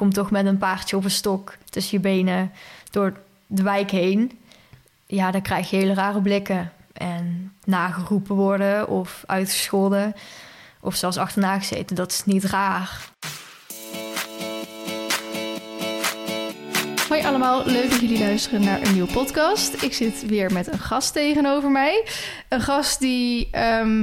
komt toch met een paardje op een stok tussen je benen door de wijk heen. Ja, dan krijg je hele rare blikken. En nageroepen worden of uitgescholden. Of zelfs achterna gezeten. Dat is niet raar. Hoi allemaal, leuk dat jullie luisteren naar een nieuwe podcast. Ik zit weer met een gast tegenover mij. Een gast die, ehm,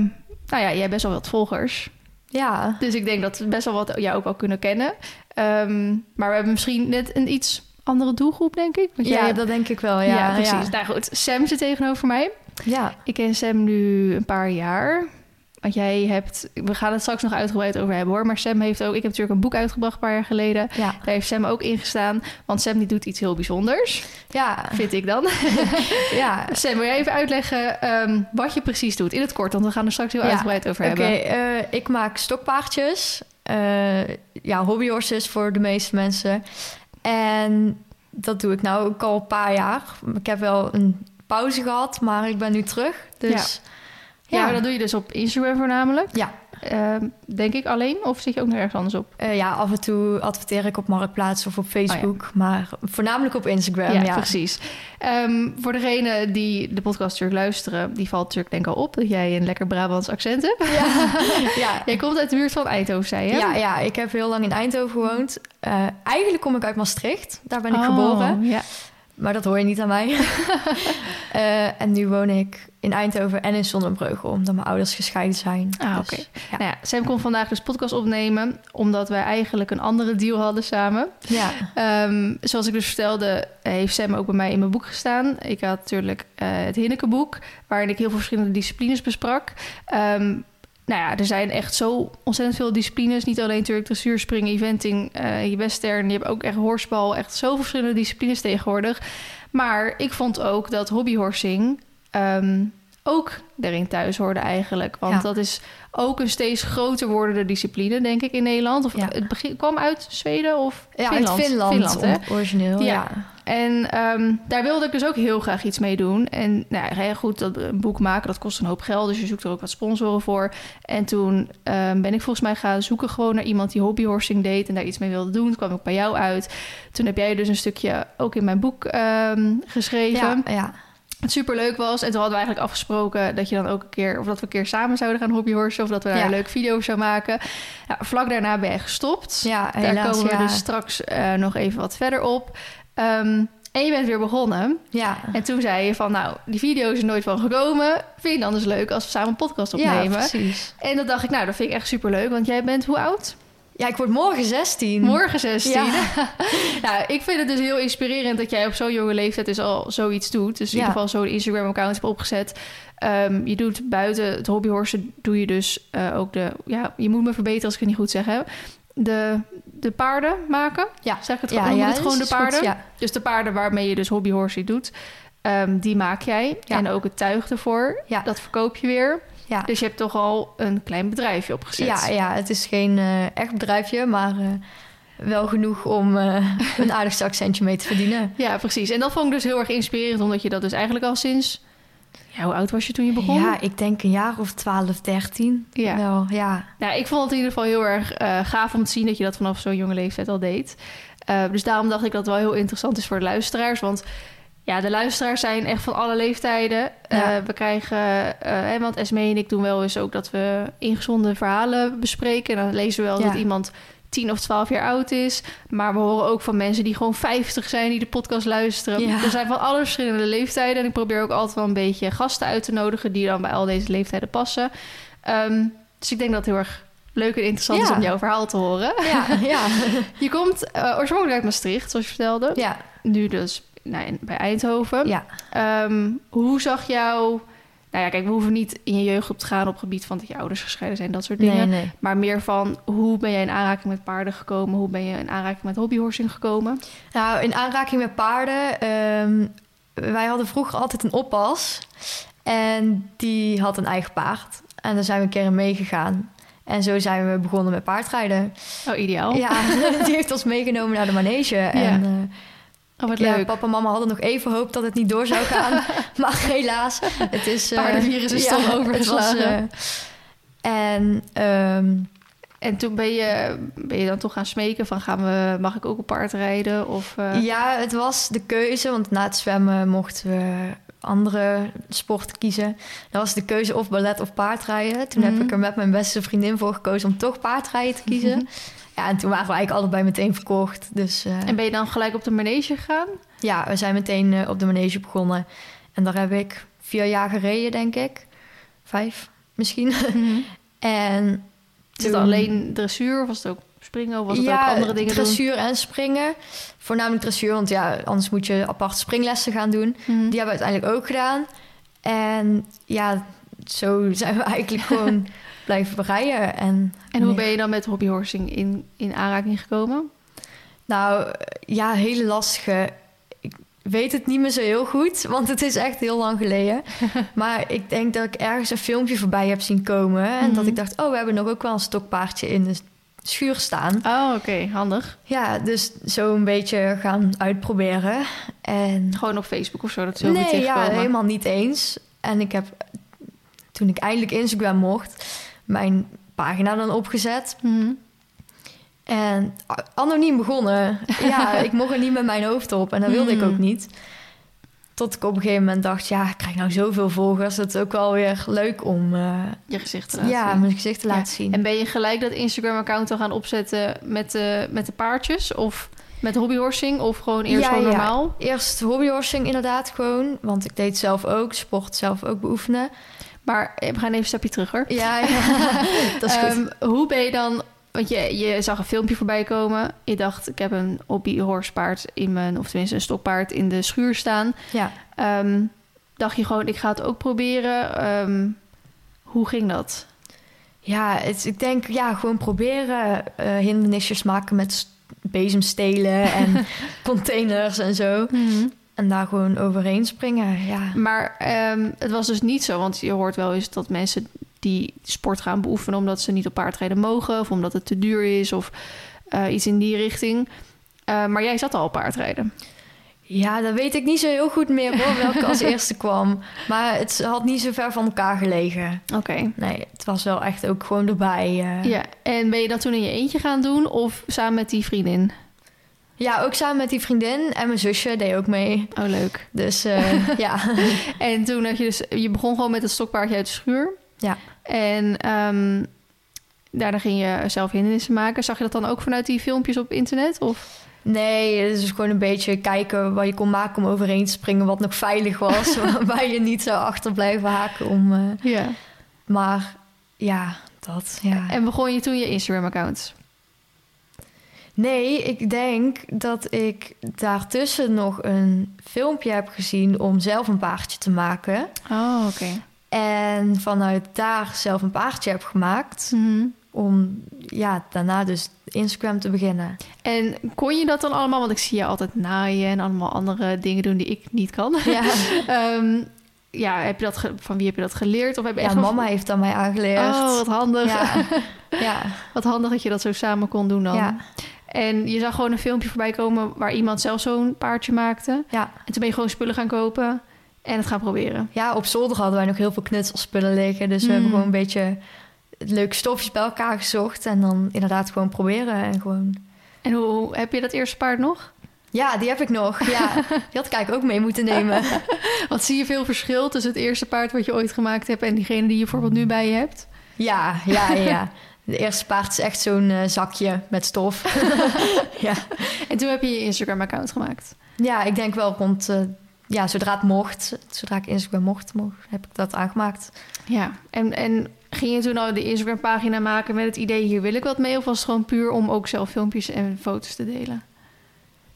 nou ja, jij hebt best wel wat volgers. Ja, Dus ik denk dat we best wel wat jou ook al kunnen kennen. Ehm, maar we hebben misschien net een iets andere doelgroep, denk ik. Want ja hebt- dat denk ik wel. ja, Ja, precies. Ja. Nou goed, Sam zit tegenover mij. ja. Ik ken Sam nu een paar jaar. Want jij hebt, we gaan het straks nog uitgebreid over hebben hoor. Maar Sam heeft ook, ik heb natuurlijk een boek uitgebracht een paar jaar geleden. ja. Daar heeft Sam ook in gestaan. Want Sam die doet iets heel bijzonders, ja. vind ik dan. ja. Sam, wil jij even uitleggen ehm, wat je precies doet? In het kort, want we gaan er straks heel Ja, uitgebreid over Oké, hebben. eh, ik maak stokpaardjes. Eh, ja, hobbyhorses voor de meeste mensen. En dat doe ik nou ook al een paar jaar. Ik heb wel een pauze gehad, maar ik ben nu terug. Dus Ja, ja, maar dat doe je dus op Instagram voornamelijk. ja. Ehm, denk ik alleen, of zit je ook nog ergens anders op? Eh, ja, af en toe adverteer ik op Marktplaats of op Facebook. Maar voornamelijk op Instagram, ja, ja. precies. Ehm, voor degene die de podcast natuurlijk luisteren, die valt natuurlijk denk ik al op dat jij een lekker Brabants accent hebt. Ja, ja. Jij komt uit de buurt van Eindhoven, zei je? Ja, ja, ik heb heel lang in Eindhoven gewoond. Eh, eigenlijk kom ik uit Maastricht. Daar ben ik Oh, geboren. Ja. Maar dat hoor je niet aan mij. Eh, en nu woon ik in Eindhoven en in Zonnebreugel, omdat mijn ouders gescheiden zijn. Ah, Dus, oké. ja. Nou ja, Sam kon vandaag dus podcast opnemen, omdat wij eigenlijk een andere deal hadden samen. Ja, Ehm, zoals ik dus vertelde, heeft Sam ook bij mij in mijn boek gestaan. Ik had natuurlijk eh, het Hinneke-boek, waarin ik heel veel verschillende disciplines besprak. Ehm, nou ja, er zijn echt zo ontzettend veel disciplines. Niet alleen natuurlijk dressuur, springen, eventing, eh je western. Je hebt ook echt horsbal. Echt zoveel verschillende disciplines tegenwoordig. Maar ik vond ook dat hobbyhorsing ehm, ook erin thuis hoorde eigenlijk. Want Ja. dat is ook een steeds groter wordende discipline, denk ik, in Nederland. Of Ja. het begin, kwam uit Zweden of ja Finland? uit Finland, hè? om- origineel. Ja. En ehm, daar wilde ik dus ook heel graag iets mee doen. En nou ja, heel goed, dat een boek maken, dat kost een hoop geld. Dus je zoekt er ook wat sponsoren voor. En toen ehm, ben ik volgens mij gaan zoeken gewoon naar iemand die hobbyhorsing deed... en daar iets mee wilde doen. Toen kwam ik bij jou uit. Toen heb jij dus een stukje ook in mijn boek ehm, geschreven. Ja, ja. Het super leuk was. En toen hadden we eigenlijk afgesproken dat je dan ook een keer... of dat we een keer samen zouden gaan hobbyhorsen... of dat we daar Ja. een leuke video zouden maken. Ja, vlak daarna ben je gestopt. ja Daar helaas. komen we dus straks eh, nog even wat verder op. Ehm, en je bent weer begonnen. ja. En toen zei je van, nou, die video is er nooit van gekomen. Vind je dan dus leuk als we samen een podcast ja, opnemen? precies. en dat dacht ik, nou, dat vind ik echt super leuk. Want jij bent hoe oud? Ja, ik word morgen 16. Morgen 16. Ja. nou, ik vind het dus heel inspirerend dat jij op zo'n jonge leeftijd dus al zoiets doet. Dus in Ja. ieder geval zo'n Instagram-account hebt opgezet. Ehm, je doet buiten het hobbyhorsen, doe je dus eh, ook de... Ja, je moet me verbeteren als ik het niet goed zeg, hè. De, de paarden maken. Ja. Zeg ik het Ja, gewoon? Noem ja, het gewoon de goed, paarden? Ja. Dus de paarden waarmee je dus hobbyhorsie doet, ehm, die maak jij. Ja. En ook het tuig ervoor. Ja. Dat verkoop je weer. Ja. Dus je hebt toch al een klein bedrijfje opgezet. Ja, ja, het is geen eh, echt bedrijfje, maar eh, wel genoeg om eh, een aardig zakcentje mee te verdienen. Ja, precies. En dat vond ik dus heel erg inspirerend, omdat je dat dus eigenlijk al sinds... Ja, hoe oud was je toen je begon? Ja, ik denk een jaar of 12, 13. Ja. Wel, ja. Nou, ik vond het in ieder geval heel erg eh, gaaf om te zien dat je dat vanaf zo'n jonge leeftijd al deed. Eh, dus daarom dacht ik dat het wel heel interessant is voor de luisteraars. Want ja, de luisteraars zijn echt van alle leeftijden. Ja. Eh, we krijgen, eh, hè, want Esme en ik doen wel eens ook dat we ingezonde verhalen bespreken. En dan lezen we wel Ja. dat iemand 10 of 12 jaar oud is. Maar we horen ook van mensen die gewoon 50 zijn die de podcast luisteren. Ja. Er zijn van alle verschillende leeftijden. En ik probeer ook altijd wel een beetje gasten uit te nodigen die dan bij al deze leeftijden passen. Ehm, dus ik denk dat het heel erg leuk en interessant is om jouw verhaal te horen. Ja, ja. Je komt eh, oorspronkelijk uit Maastricht, zoals je vertelde. ja, Nu dus nou, in- bij Eindhoven. ja. Ehm, hoe zag jou... Nou ja, kijk, we hoeven niet in je jeugd op te gaan op het gebied van dat je ouders gescheiden zijn, dat soort dingen. Nee, nee. Maar meer van hoe ben jij in aanraking met paarden gekomen? Hoe ben je in aanraking met hobbyhorsing gekomen? Nou, in aanraking met paarden. ehm, wij hadden vroeger altijd een oppas. En die had een eigen paard. En daar zijn we een keer meegegaan. En zo zijn we begonnen met paardrijden. Oh, ideaal. Ja, die heeft ons meegenomen naar de manege. En eh, Oh, wat ja, leuk. papa en mama hadden nog even hoop dat het niet door zou gaan. maar helaas, het is... eh, Paardenvirus is toch was, overgeslagen. eh, en ehm, En toen ben je, ben je dan toch gaan smeken van gaan we, mag ik ook op paard rijden? Of, eh, Ja, het was de keuze, want na het zwemmen mochten we andere sporten kiezen. Dan was de keuze of ballet of paardrijden. Toen Mhm. heb ik er met mijn beste vriendin voor gekozen om toch paardrijden te kiezen. Ja, en toen waren we eigenlijk allebei meteen verkocht. Dus eh, En ben je dan gelijk op de manege gegaan? ja, we zijn meteen eh, op de manege begonnen. En daar heb ik vier jaar gereden, denk ik. Vijf misschien. en Is het toen- alleen dressuur of was het ook springen of was het ja, ook andere dingen doen? dressuur en springen. Voornamelijk dressuur, want ja, anders moet je apart springlessen gaan doen. Mhm. Die hebben we uiteindelijk ook gedaan. En ja, zo zijn we eigenlijk gewoon blijven rijden. En, En hoe ben je dan met hobbyhorsing in, in aanraking gekomen? Nou, ja, hele lastige. Ik weet het niet meer zo heel goed, want het is echt heel lang geleden. maar ik denk dat ik ergens een filmpje voorbij heb zien komen. En dat Mhm. ik dacht, oh, we hebben nog ook wel een stokpaardje in de schuur staan. Oh, oké, handig. Ja, dus zo een beetje gaan uitproberen. En Gewoon op Facebook of zo, dat goed nee, ja, helemaal niet eens. En ik heb, toen ik eindelijk Instagram mocht, mijn pagina dan opgezet. Mhm. En anoniem begonnen. Ja, ik mocht er niet met mijn hoofd op. En dat wilde ik Hmm. ook niet. Tot ik op een gegeven moment dacht... ja, ik krijg nou zoveel volgers. Dat is ook wel weer leuk om eh, Je gezicht te laten ja, zien. mijn gezicht te Ja. laten zien. En ben je gelijk dat Instagram-account al gaan opzetten met de, met de paardjes? Of met hobbyhorsing? Of gewoon eerst Ja, gewoon ja. normaal? Eerst hobbyhorsing inderdaad gewoon. Want ik deed zelf ook. Sport zelf ook beoefenen. Maar eh, we gaan even een stapje terug hoor. Ja, ja. dat is goed. Ehm, hoe ben je dan... Want je, je zag een filmpje voorbij komen. Je dacht, ik heb een hobbyhorspaard in mijn... Of tenminste een stokpaard in de schuur staan. ja. Ehm, dacht je gewoon, ik ga het ook proberen. Ehm, hoe ging dat? Ja, het, ik denk ja, gewoon proberen eh, hindernisjes maken met bezemstelen en containers en zo. En daar gewoon overheen springen, ja. Maar ehm, het was dus niet zo, want je hoort wel eens dat mensen die sport gaan beoefenen omdat ze niet op paardrijden mogen of omdat het te duur is of eh, iets in die richting. Eh, maar jij zat al op paardrijden. Ja, dat weet ik niet zo heel goed meer hoor, welke als eerste kwam. Maar het had niet zo ver van elkaar gelegen. Oké. Nee, het was wel echt ook gewoon erbij. eh. Ja, en ben je dat toen in je eentje gaan doen of samen met die vriendin? Ja, ook samen met die vriendin en mijn zusje deed ook mee. Oh, leuk. Dus eh, ja. En toen had je dus, je begon gewoon met het stokpaardje uit de schuur. Ja. En ehm, daarna ging je zelf hindernissen maken. Zag je dat dan ook vanuit die filmpjes op internet? Of? Nee, het is gewoon een beetje kijken wat je kon maken om overheen te springen, wat nog veilig was, waar je niet zou achter blijven haken om. eh, Ja. maar ja, dat. Ja. En begon je toen je Instagram-account? Nee, ik denk dat ik daartussen nog een filmpje heb gezien om zelf een paardje te maken. Oh, oké. En vanuit daar zelf een paardje heb gemaakt. Mhm. Om ja, daarna dus Instagram te beginnen. En kon je dat dan allemaal? Want ik zie je altijd naaien en allemaal andere dingen doen die ik niet kan. Ja, Ehm, ja, heb je dat van wie heb je dat geleerd? Of heb je ja echt mama heeft dat mij aangeleerd. Oh, wat handig. ja. ja, Wat handig dat je dat zo samen kon doen dan. ja, En je zag gewoon een filmpje voorbij komen waar iemand zelf zo'n paardje maakte. ja. En toen ben je gewoon spullen gaan kopen en het gaan proberen. ja, op zolder hadden wij nog heel veel knutselspullen liggen. Dus we hebben gewoon een beetje leuke stofjes bij elkaar gezocht. En dan inderdaad gewoon proberen. En gewoon... En hoe heb je dat eerste paard nog? Ja, die heb ik nog. Ja, die had ik eigenlijk ook mee moeten nemen. Wat zie je veel verschil tussen het eerste paard wat je ooit gemaakt hebt en diegene die je bijvoorbeeld nu bij je hebt? Ja, ja, ja. De eerste paard is echt zo'n eh, zakje met stof. ja. En toen heb je je Instagram-account gemaakt. ja, ik denk wel rond... eh, ja, zodra het mocht, zodra ik Instagram mocht, mocht heb ik dat aangemaakt. Ja, en, en ging je toen al de Instagram-pagina maken met het idee... hier wil ik wat mee? Of was het gewoon puur om ook zelf filmpjes en foto's te delen?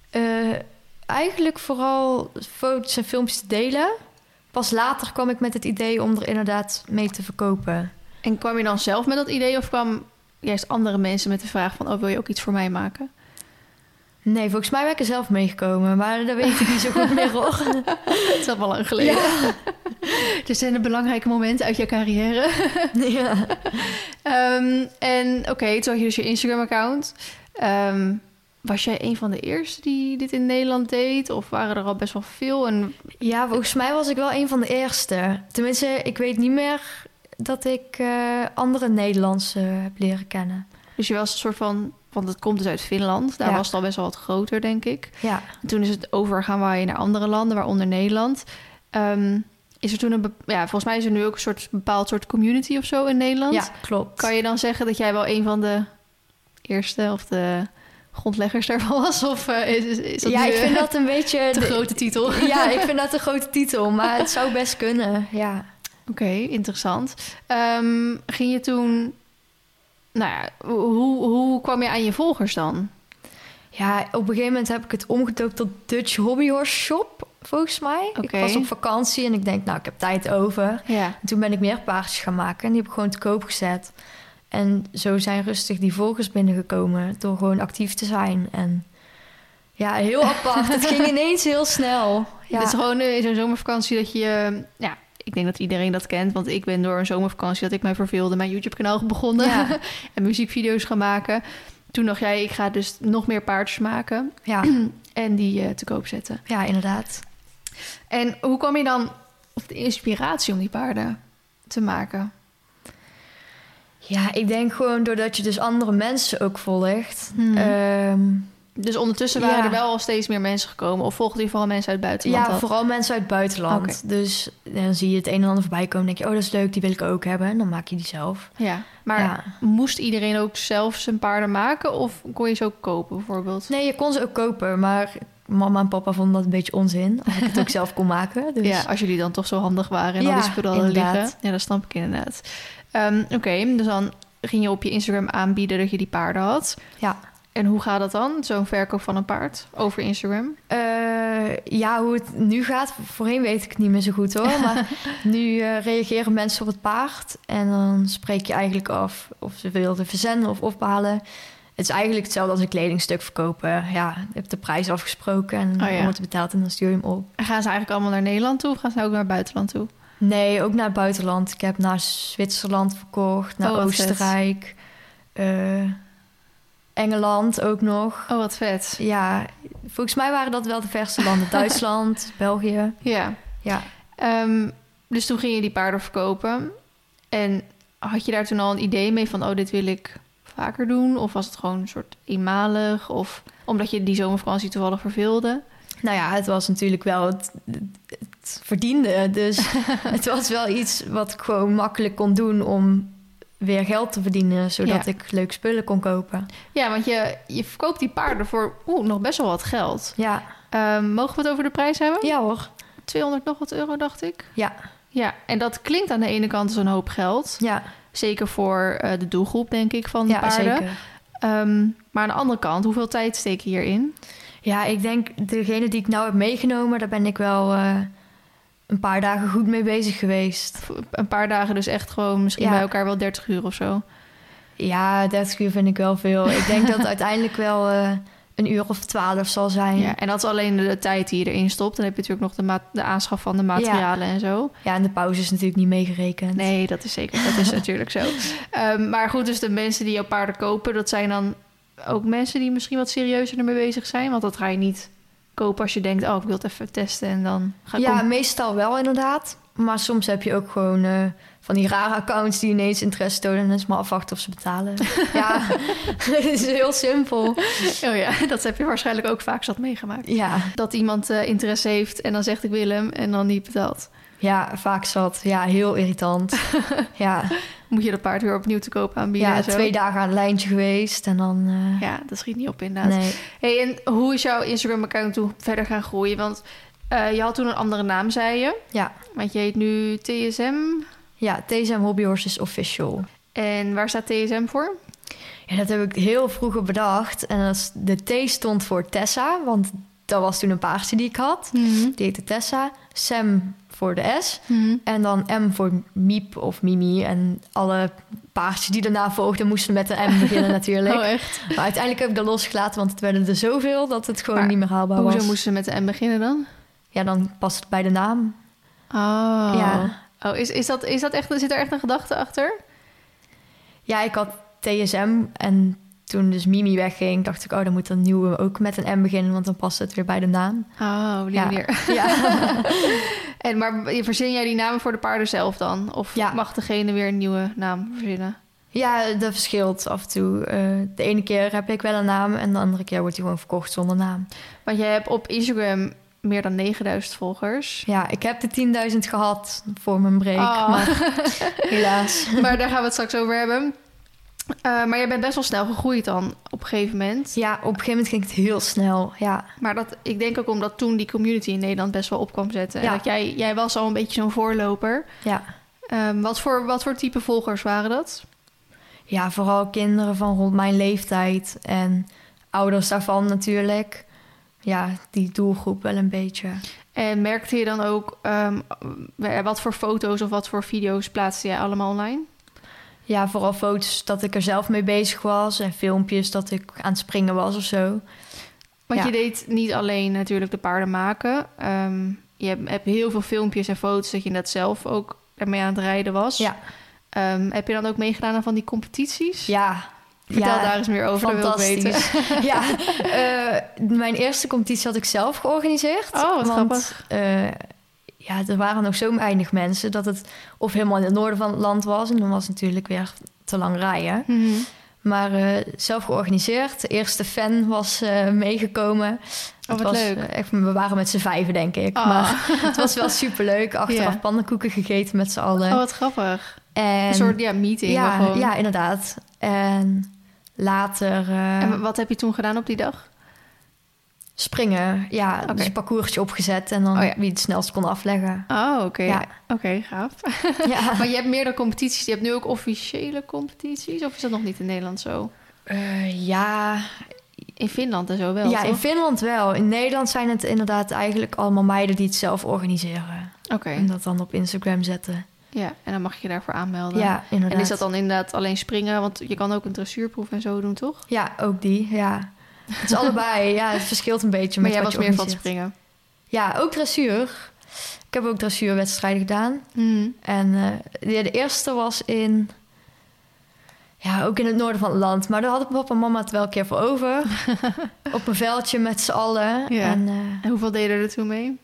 Eh, eigenlijk vooral foto's en filmpjes te delen. Pas later kwam ik met het idee om er inderdaad mee te verkopen. En kwam je dan zelf met dat idee... of kwam juist andere mensen met de vraag van... oh, wil je ook iets voor mij maken? Nee, volgens mij ben ik er zelf meegekomen, maar dat weet ik niet zo goed meer hoor. Het is al wel lang geleden. Er zijn de belangrijke momenten uit je carrière. ja. Ehm, en oké, toen had je dus je Instagram-account. Ehm, was jij een van de eerste die dit in Nederland deed? Of waren er al best wel veel? En ja, volgens mij was ik wel een van de eerste. Tenminste, ik weet niet meer dat ik eh, andere Nederlandse heb leren kennen. dus je was een soort van... Want het komt dus uit Finland. Daar Ja. was het al best wel wat groter, denk ik. Ja, En toen is het over gaan waaien naar andere landen, waaronder Nederland. Ehm, is er toen een... Ja, volgens mij is er nu ook een soort bepaald soort community of zo in Nederland. ja klopt. Kan je dan zeggen dat jij wel een van de eerste of de grondleggers daarvan was? Of eh, is, dat ja, ik vind dat een beetje... de de- grote titel? Ja, ik vind dat een grote titel, maar het zou best kunnen, ja. Oké, interessant. Ehm, ging je toen... Nou ja, hoe, hoe kwam je aan je volgers dan? Ja, op een gegeven moment heb ik het omgedoopt tot Dutch Hobby Horse Shop, volgens mij. Oké. Ik was op vakantie en ik denk, nou, ik heb tijd over. Ja. En toen ben ik meer paardjes gaan maken en die heb ik gewoon te koop gezet. En zo zijn rustig die volgers binnengekomen door gewoon actief te zijn. En ja, heel apart. het ging ineens heel snel. Ja, Het is gewoon eh, in zo'n zomervakantie dat je... ja, ik denk dat iedereen dat kent. Want ik ben door een zomervakantie dat ik mij verveelde... mijn YouTube-kanaal begonnen. Ja. en muziekvideo's gaan maken. Toen dacht jij, ik ga dus nog meer paardjes maken. ja, En die eh, te koop zetten. ja, inderdaad. En hoe kwam je dan op de inspiratie om die paarden te maken? Ja, ik denk gewoon doordat je dus andere mensen ook volgt. Hmm. Ehm, Dus ondertussen waren Ja. er wel al steeds meer mensen gekomen. Of volgden je vooral mensen uit het buitenland? ja, al? vooral mensen uit het buitenland. Dus dan zie je het een en ander voorbij komen. denk je, oh, dat is leuk, die wil ik ook hebben. En dan maak je die zelf. ja. Maar Ja. moest iedereen ook zelf zijn paarden maken? Of kon je ze ook kopen bijvoorbeeld? Nee, je kon ze ook kopen, maar mama en papa vonden dat een beetje onzin. Als ik het ook zelf kon maken. Dus Ja, als jullie dan toch zo handig waren en al Ja, die spullen hadden liggen. Ja, dat snap ik inderdaad. Ehm, Oké, dus dan ging je op je Instagram aanbieden dat je die paarden had. ja. En hoe gaat dat dan, zo'n verkoop van een paard over Instagram? Eh, ja, hoe het nu gaat, voorheen weet ik het niet meer zo goed hoor. Maar nu eh, reageren mensen op het paard. En dan spreek je eigenlijk af of ze wilden verzenden of ophalen. Het is eigenlijk hetzelfde als een kledingstuk verkopen. Ja, je hebt de prijs afgesproken en Oh ja. wordt betaald en dan stuur je hem op. En gaan ze eigenlijk allemaal naar Nederland toe of gaan ze ook naar het buitenland toe? Nee, ook naar het buitenland. Ik heb naar Zwitserland verkocht, naar Oh. Oostenrijk, eh, Engeland ook nog. Oh, wat vet. Ja, volgens mij waren dat wel de verste landen. Duitsland, België. Ja. Ja. Ehm, dus toen ging je die paarden verkopen. En had je daar toen al een idee mee van... oh, dit wil ik vaker doen? Of was het gewoon een soort eenmalig? Of omdat je die zomervakantie toevallig verveelde? Nou ja, het was natuurlijk wel het, het verdiende. Dus het was wel iets wat ik gewoon makkelijk kon doen om weer geld te verdienen, zodat Ja. ik leuke spullen kon kopen. Ja, want je, je verkoopt die paarden voor oeh, nog best wel wat geld. Ja, Ehm, mogen we het over de prijs hebben? ja hoor. 200 nog wat euro, dacht ik. Ja, Ja, en dat klinkt aan de ene kant als een hoop geld. ja, Zeker voor eh, de doelgroep, denk ik, van de ja paarden. zeker. Ehm, maar aan de andere kant, hoeveel tijd steek je hierin? Ja, ik denk degene die ik nou heb meegenomen, daar ben ik wel eh, een paar dagen goed mee bezig geweest. Een paar dagen dus echt gewoon misschien Ja. bij elkaar wel 30 uur of zo. Ja, 30 uur vind ik wel veel. Ik denk dat het uiteindelijk wel eh, een uur of twaalf zal zijn. Ja, en dat is alleen de, de tijd die je erin stopt. Dan heb je natuurlijk nog de, ma- de aanschaf van de materialen en zo. Ja, en de pauze is natuurlijk niet meegerekend. Nee, dat is zeker. Dat is natuurlijk zo. Ehm, maar goed, dus de mensen die jouw paarden kopen, dat zijn dan ook mensen die misschien wat serieuzer ermee bezig zijn. Want dat ga je niet kopen als je denkt, oh, ik wil het even testen en dan ga ik Ja, om- meestal wel inderdaad. Maar soms heb je ook gewoon eh, van die rare accounts die ineens interesse tonen. En dan is maar afwachten of ze betalen. ja, het is heel simpel. Oh ja, dat heb je waarschijnlijk ook vaak zat meegemaakt. Ja, Dat iemand eh, interesse heeft en dan zegt ik wil hem en dan niet betaalt. Ja vaak zat. Ja, heel irritant. ja, Moet je dat paard weer opnieuw te koop aanbieden ja en zo. twee dagen aan het lijntje geweest. En dan... eh, Ja, dat schiet niet op inderdaad. nee. Hey, en hoe is jouw Instagram-account toen verder gaan groeien? Want eh, je had toen een andere naam, zei je. Ja, Want je heet nu TSM. ja, TSM Hobby Horses Official. En waar staat TSM voor? Ja, dat heb ik heel vroeger bedacht. En dat is- de T stond voor Tessa, want dat was toen een paardje die ik had. Die heette Tessa. Sam voor de S. En dan M voor Miep of Mimi. En alle paardjes die daarna volgden moesten met een M beginnen natuurlijk. Oh, echt? Maar uiteindelijk heb ik dat losgelaten, want het werden er zoveel dat het gewoon Maar niet meer haalbaar Hoezo was. moesten ze met de M beginnen dan? Ja, dan past het bij de naam. Oh. Ja. Oh, is, is, dat, is dat echt, zit er echt een gedachte achter? Ja, ik had TSM en toen dus Mimi wegging, dacht ik, oh, dan moet een nieuwe ook met een M beginnen, want dan past het weer bij de naam. Oh, die Ja. Ja, En, maar verzin jij die namen voor de paarden zelf dan? Of Ja. mag degene weer een nieuwe naam verzinnen? Ja, dat verschilt af en toe. Eh, de ene keer heb ik wel een naam en de andere keer wordt hij gewoon verkocht zonder naam. Want jij hebt op Instagram meer dan 9000 volgers. Ja, ik heb de 10.000 gehad voor mijn break, Oh. maar helaas. maar daar gaan we het straks over hebben. Eh, maar jij bent best wel snel gegroeid dan op een gegeven moment. Ja, op een gegeven moment ging het heel snel. Ja, Maar dat, ik denk ook omdat toen die community in Nederland best wel op kwam zetten. En Ja. dat jij, jij was al een beetje zo'n voorloper. ja. Ehm, wat, voor, wat voor type volgers waren dat? ja, vooral kinderen van rond mijn leeftijd en ouders daarvan natuurlijk. Ja, die doelgroep wel een beetje. En merkte je dan ook ehm, wat voor foto's of wat voor video's plaatste jij allemaal online? Ja, vooral foto's dat ik er zelf mee bezig was en filmpjes dat ik aan het springen was of zo. Want Ja. je deed niet alleen natuurlijk de paarden maken. Ehm, je hebt, heel veel filmpjes en foto's dat je net zelf ook ermee aan het rijden was. Ja, Ehm, heb je dan ook meegedaan aan van die competities? ja. Vertel ja, daar eens meer over, dat wil ik weten. Fantastisch. ja, eh, mijn eerste competitie had ik zelf georganiseerd. Oh, wat want, grappig. eh, ja, er waren nog zo weinig mensen dat het of helemaal in het noorden van het land was. En dan was het natuurlijk weer te lang rijden. Mhm. Maar eh, zelf georganiseerd. De eerste fan was eh, meegekomen. Oh, wat was, leuk. eh, echt, we waren met z'n vijven, denk ik. Oh. Maar het was wel superleuk. Achteraf Ja. pannenkoeken gegeten met z'n allen. Oh, wat grappig. en, Een soort ja, meeting. ja, ja, inderdaad. En later En wat heb je toen gedaan op die dag? Springen. Ja, dus een parcoursje opgezet. En dan Oh ja. wie het snelst kon afleggen. Oh, oké. Ja. Oké, gaaf. ja. Maar je hebt meerdere competities. Je hebt nu ook officiële competities? Of is dat nog niet in Nederland zo? Eh, ja, In Finland en zo wel, ja, in? Finland wel. In Nederland zijn het inderdaad eigenlijk allemaal meiden die het zelf organiseren. Oké, En dat dan op Instagram zetten. ja. En dan mag je je daarvoor aanmelden. Ja, inderdaad. En is dat dan inderdaad alleen springen? Want je kan ook een dressuurproef en zo doen, toch? Ja, ook die, ja. Het is allebei, ja, het verschilt een beetje Maar met jij wat was je meer van springen. Ja, ook dressuur. Ik heb ook dressuurwedstrijden gedaan. Mhm. En eh, de, de eerste was in... Ja, ook in het noorden van het land. Maar daar hadden papa en mama het wel een keer voor over. Op een veldje met z'n allen. Ja. En eh, En hoeveel deden er toen mee?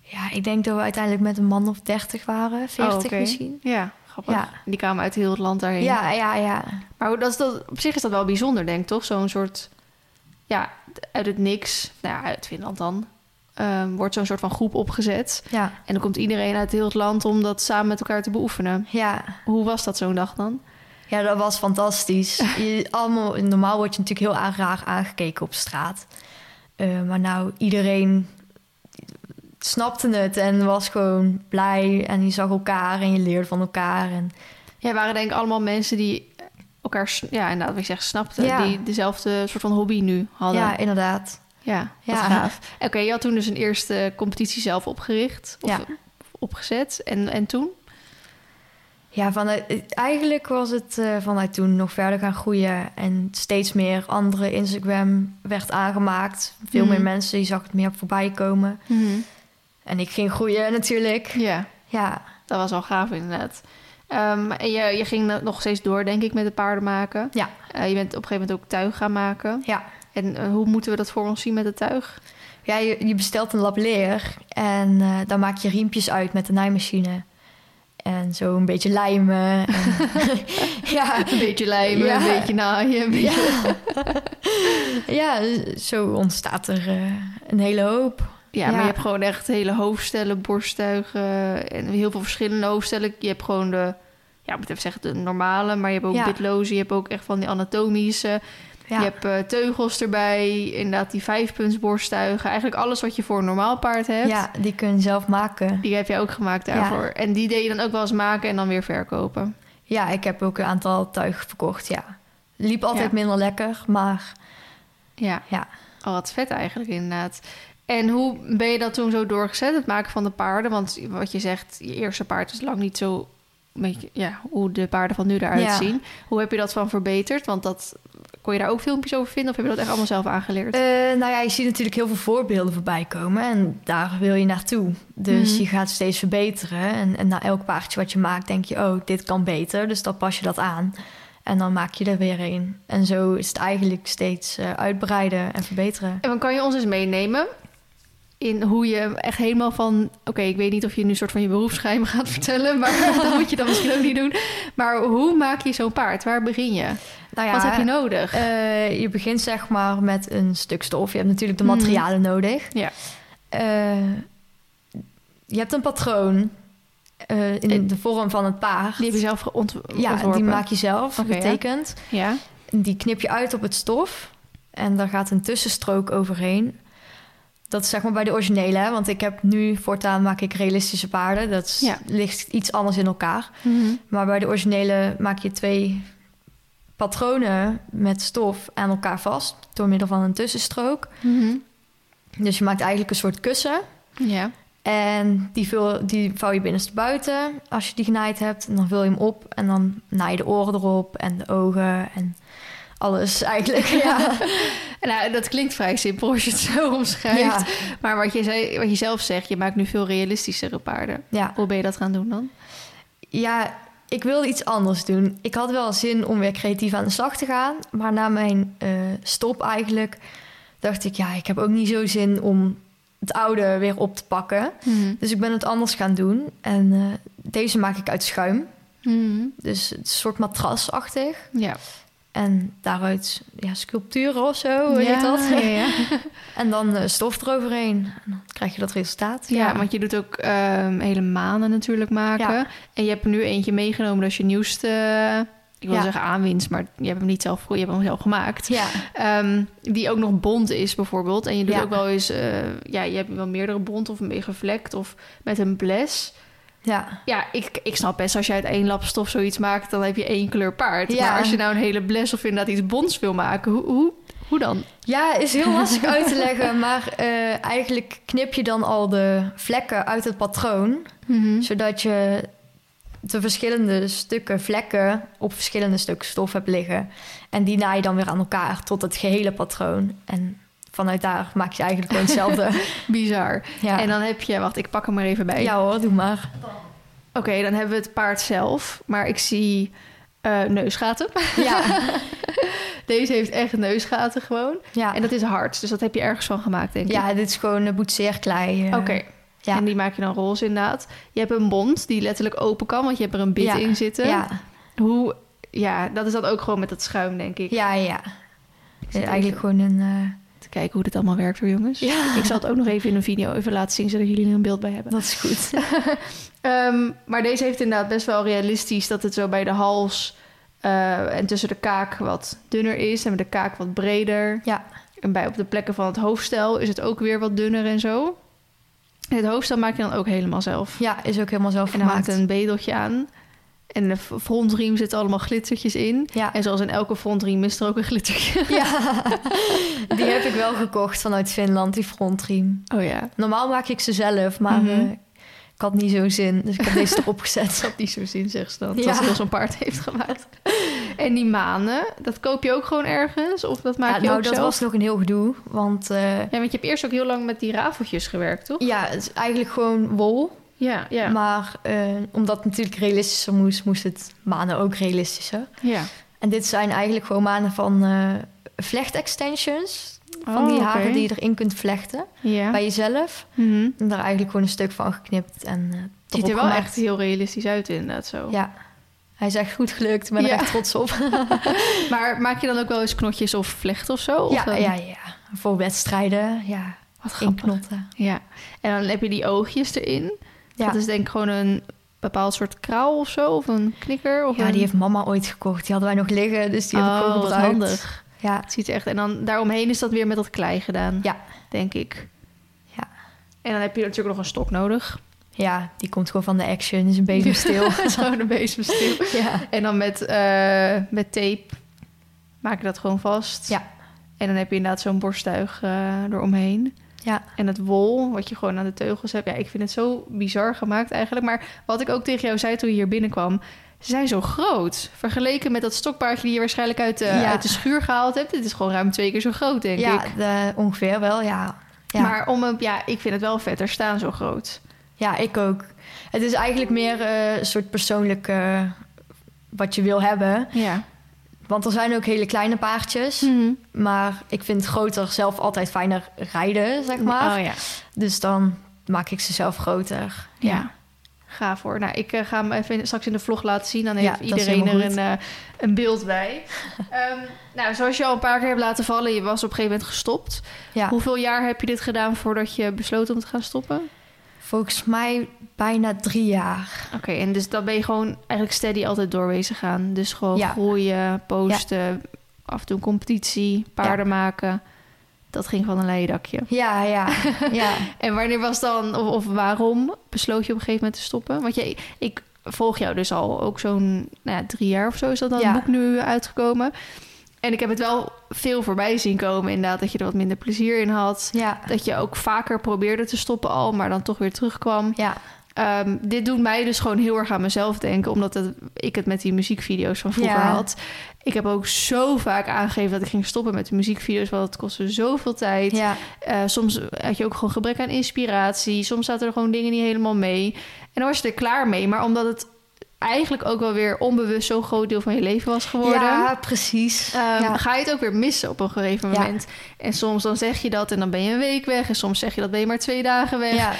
ja, ik denk dat we uiteindelijk met een man of 30 waren. 40 Oh, oké. misschien. Ja, grappig. Ja. Die kwamen uit heel het land daarheen. Ja, ja, ja. Maar dat is dat, op zich is dat wel bijzonder, denk ik, toch? Zo'n soort... Ja, uit het niks, nou ja, uit Finland dan... ehm, wordt zo'n soort van groep opgezet. Ja, En dan komt iedereen uit heel het land om dat samen met elkaar te beoefenen. ja. Hoe was dat zo'n dag dan? Ja, dat was fantastisch. Je, allemaal, normaal word je natuurlijk heel raar aangekeken op straat. Eh, maar nou, iedereen snapte het en was gewoon blij. En je zag elkaar en je leerde van elkaar. En Ja, waren denk ik allemaal mensen die elkaar, ja, inderdaad, wat ik zeg, snapten. Ja. Die dezelfde soort van hobby nu hadden. ja, inderdaad. Ja, Ja. gaaf. Oké, je had toen dus een eerste competitie zelf opgericht. Of Ja. opgezet. En, en toen? Ja, vanuit, eigenlijk was het eh, vanuit toen nog verder gaan groeien. En steeds meer andere Instagram werd aangemaakt. Veel Mhm. meer mensen, je zag het meer voorbij komen. En ik ging groeien natuurlijk. Ja, Ja, dat was al gaaf inderdaad. Ehm, en je, je ging nog steeds door, denk ik, met de paarden maken. ja, Eh, je bent op een gegeven moment ook tuig gaan maken. ja. En eh, hoe moeten we dat voor ons zien met het tuig? Ja, je, je bestelt een lap leer en eh, dan maak je riempjes uit met de naaimachine. En zo een beetje lijmen. En, ja, Een beetje lijmen, Ja. een beetje naaien. Een beetje... ja, zo ontstaat er een hele hoop. Ja, maar je hebt gewoon echt hele hoofdstellen, borsttuigen en heel veel verschillende hoofdstellen. Je hebt gewoon de, ja, ik moet even zeggen, de normale, maar je hebt ook Ja. bitloze, je hebt ook echt van die anatomische. Ja, Je hebt eh, teugels erbij, inderdaad die vijfpuntsborsttuigen. Eigenlijk alles wat je voor een normaal paard hebt, ja, die kun je zelf maken. die heb je ook gemaakt daarvoor. En die deed je dan ook wel eens maken en dan weer verkopen. Ja, ik heb ook een aantal tuigen verkocht, ja. Liep altijd Ja. minder lekker, maar Ja, ja. oh, wat vet eigenlijk inderdaad. En hoe ben je dat toen zo doorgezet, het maken van de paarden? Want wat je zegt, je eerste paard is lang niet zo... Weet je, ja, hoe de paarden van nu eruit Ja. zien. Hoe heb je dat van verbeterd? Want dat, kon je daar ook filmpjes over vinden? Of heb je dat echt allemaal zelf aangeleerd? Eh, nou ja, je ziet natuurlijk heel veel voorbeelden voorbij komen en daar wil je naartoe. Dus Mhm. je gaat steeds verbeteren en, en na elk paardje wat je maakt denk je, oh, dit kan beter. Dus dan pas je dat aan en dan maak je er weer een. En zo is het eigenlijk steeds eh, uitbreiden en verbeteren. En dan kan je ons eens meenemen in hoe je echt helemaal van... Oké, ik weet niet of je nu een soort van je beroepsgeheim gaat vertellen... maar dat moet je dan misschien ook niet doen. Maar hoe maak je zo'n paard? Waar begin je? Nou ja, Wat heb je nodig? eh, je begint zeg maar met een stuk stof. Je hebt natuurlijk de Mhm. materialen nodig. Ja. Eh, je hebt een patroon eh, in En- de vorm van het paard. die heb je zelf geont- ja, ontworpen? die maak je zelf, ja. getekend. Ja? Die knip je uit op het stof. En daar gaat een tussenstrook overheen. Dat is zeg maar bij de originele, hè? want ik heb nu voortaan maak ik realistische paarden. Dat is- Ja. ligt iets anders in elkaar. Mhm. Maar bij de originele maak je twee patronen met stof aan elkaar vast door middel van een tussenstrook. Mhm. Dus je maakt eigenlijk een soort kussen. Ja. En die, vul, die vouw je binnenste buiten als je die genaaid hebt. En dan vul je hem op en dan naai je de oren erop en de ogen en alles eigenlijk. Ja, En Nou, dat klinkt vrij simpel als je het zo omschrijft. ja. Maar wat je, zei, wat je zelf zegt, je maakt nu veel realistischere paarden. ja. Hoe ben je dat gaan doen dan? ja, ik wilde iets anders doen. Ik had wel zin om weer creatief aan de slag te gaan. Maar na mijn eh, stop eigenlijk dacht ik... ja, ik heb ook niet zo zin om het oude weer op te pakken. Dus ik ben het anders gaan doen. En eh, deze maak ik uit schuim. Mhm. Dus het is een soort matrasachtig. Ja. En daaruit ja, sculpturen of zo, ja, heet dat? Ja, ja. En dan eh, stof eroverheen. En dan krijg je dat resultaat. ja, want je doet ook ehm, hele manen natuurlijk maken. En je hebt er nu eentje meegenomen, dat is je nieuwste... Ik wil zeggen aanwinst, maar je hebt hem niet zelf, je hebt hem zelf gemaakt. Ja, Ehm, die ook nog bont is bijvoorbeeld. En je doet ook wel eens... eh, ja, je hebt wel meerdere bont of meer gevlekt of met een bles. Ja. Ja, ik, ik snap best als je uit één lap stof zoiets maakt... dan heb je één kleur paard. Ja. Maar als je nou een hele bles of inderdaad iets bonts wil maken... hoe, hoe, hoe dan? ja, is heel lastig uit te leggen. Maar eh, eigenlijk knip je dan al de vlekken uit het patroon. Zodat je de verschillende stukken vlekken op verschillende stukken stof hebt liggen. En die naai je dan weer aan elkaar tot het gehele patroon. En vanuit daar maak je eigenlijk gewoon hetzelfde. Bizar. Ja, En dan heb je... Wacht, ik pak hem maar even bij. ja hoor, doe maar. Oké, dan hebben we het paard zelf. Maar ik zie eh, neusgaten. Ja, Deze heeft echt neusgaten gewoon. ja. En dat is hard. Dus dat heb je ergens van gemaakt, denk ik. ja dit is gewoon een boetseerklei. eh. Oké. Ja. En die maak je dan roze inderdaad. Je hebt een bond die letterlijk open kan, want je hebt er een bit Ja. in zitten. Ja, Hoe, ja, dat is dan ook gewoon met dat schuim, denk ik. ja, ja. zit eigenlijk gewoon een... kijken hoe dit allemaal werkt hoor, jongens. Ja. Ik zal het ook nog even in een video even laten zien, zodat jullie er een beeld bij hebben. dat is goed. Ehm, maar deze heeft inderdaad best wel realistisch dat het zo bij de hals eh, en tussen de kaak wat dunner is en de kaak wat breder. Ja. En bij op de plekken van het hoofdstel is het ook weer wat dunner en zo. En het hoofdstel maak je dan ook helemaal zelf. Ja, is ook helemaal zelf En hangt gemaakt. een bedeltje aan. En de frontriem zit allemaal glittertjes in. Ja. En zoals in elke frontriem is er ook een glittertje. ja, die heb ik wel gekocht vanuit Finland, die frontriem. Oh ja. Normaal maak ik ze zelf, maar Mhm. eh, ik had niet zo'n zin. Dus ik heb deze erop gezet. Dat niet zo zin, zegt ze dan. Ja. Dat ze zo'n paard heeft gemaakt. En die manen, dat koop je ook gewoon ergens? Of dat maak Ja, je nou, ook dat zelf? was nog een heel gedoe. Want eh, Ja, want je hebt eerst ook heel lang met die rafeltjes gewerkt, toch? ja, het is eigenlijk gewoon wol. Ja, ja. Maar eh, omdat het natuurlijk realistischer moest, moest het manen ook realistischer. ja. En dit zijn eigenlijk gewoon manen van eh vlecht extensions. Van Oh, die oké. haren die je erin kunt vlechten Ja. bij jezelf. Mhm. En daar eigenlijk gewoon een stuk van geknipt en eh, Het ziet er wel gemaakt. echt heel realistisch uit, inderdaad zo. Ja, hij is echt goed gelukt. Ik ben Ja. er echt trots op. Maar maak je dan ook wel eens knotjes of vlechten of zo? Of ja, dan- ja, ja. Voor wedstrijden, ja. Wat grappig. Inknotten. Ja. En dan heb je die oogjes erin. Ja. Dat is denk ik gewoon een bepaald soort kraal of zo. Of een knikker. Of ja, een... die heeft mama ooit gekocht. Die hadden wij nog liggen, dus die heb ik oh, wat gebruikt. handig. Ja, Het ziet echt... En dan daaromheen is dat weer met dat klei gedaan. Ja. Denk ik. Ja. En dan heb je natuurlijk nog een stok nodig. ja, die komt gewoon van de action. is een bezemsteel. Zo de bezemsteel. ja. En dan met, eh, met tape maak je dat gewoon vast. Ja. En dan heb je inderdaad zo'n borsttuig eh, eromheen. Ja, En het wol, wat je gewoon aan de teugels hebt. Ja, ik vind het zo bizar gemaakt eigenlijk. Maar wat ik ook tegen jou zei toen je hier binnenkwam... ze zijn zo groot. Vergeleken met dat stokpaardje die je waarschijnlijk uit de, Ja. uit de schuur gehaald hebt. Dit is gewoon ruim twee keer zo groot, denk ja ik. de- ongeveer wel, ja. ja. Maar om een, ja, ik vind het wel vet. Er staan zo groot. Ja, ik ook. Het is eigenlijk meer eh, een soort persoonlijk eh, wat je wil hebben. Ja. Want er zijn ook hele kleine paardjes. Mhm. Maar ik vind groter zelf altijd fijner rijden, zeg maar. Oh ja. Dus dan maak ik ze zelf groter. Ja. Gaaf hoor. Nou, ik eh, ga hem even straks in de vlog laten zien. Dan heeft iedereen er een, eh, een beeld bij. Ehm, nou, zoals je al een paar keer hebt laten vallen, je was op een gegeven moment gestopt. Ja. Hoeveel jaar heb je dit gedaan voordat je besloot om te gaan stoppen? Volgens mij bijna drie jaar. Oké, en dus dan ben je gewoon eigenlijk steady altijd doorwezen gaan. Dus gewoon Ja. groeien, posten, af en toe een competitie, paarden maken. Dat ging van een leien dakje. Ja, ja, ja. En wanneer was dan, of, of waarom besloot je op een gegeven moment te stoppen? Want je, ik volg jou dus al ook zo'n nou ja, drie jaar of zo is dat dan het boek nu uitgekomen. En ik heb het wel veel voorbij zien komen, inderdaad, dat je er wat minder plezier in had. Ja, Dat je ook vaker probeerde te stoppen al, maar dan toch weer terugkwam. ja, Ehm, dit doet mij dus gewoon heel erg aan mezelf denken, omdat het, ik het met die muziekvideo's van vroeger Ja. had. Ik heb ook zo vaak aangegeven dat ik ging stoppen met de muziekvideo's, want het kostte zoveel tijd. ja. Eh, soms had je ook gewoon gebrek aan inspiratie. Soms zaten er gewoon dingen niet helemaal mee. En dan was je er klaar mee. Maar omdat het eigenlijk ook wel weer onbewust zo'n groot deel van je leven was geworden... Ja, precies. ja. ga je het ook weer missen op een gegeven Ja. moment. En soms dan zeg je dat en dan ben je een week weg. En soms zeg je dat ben je maar twee dagen weg. ja,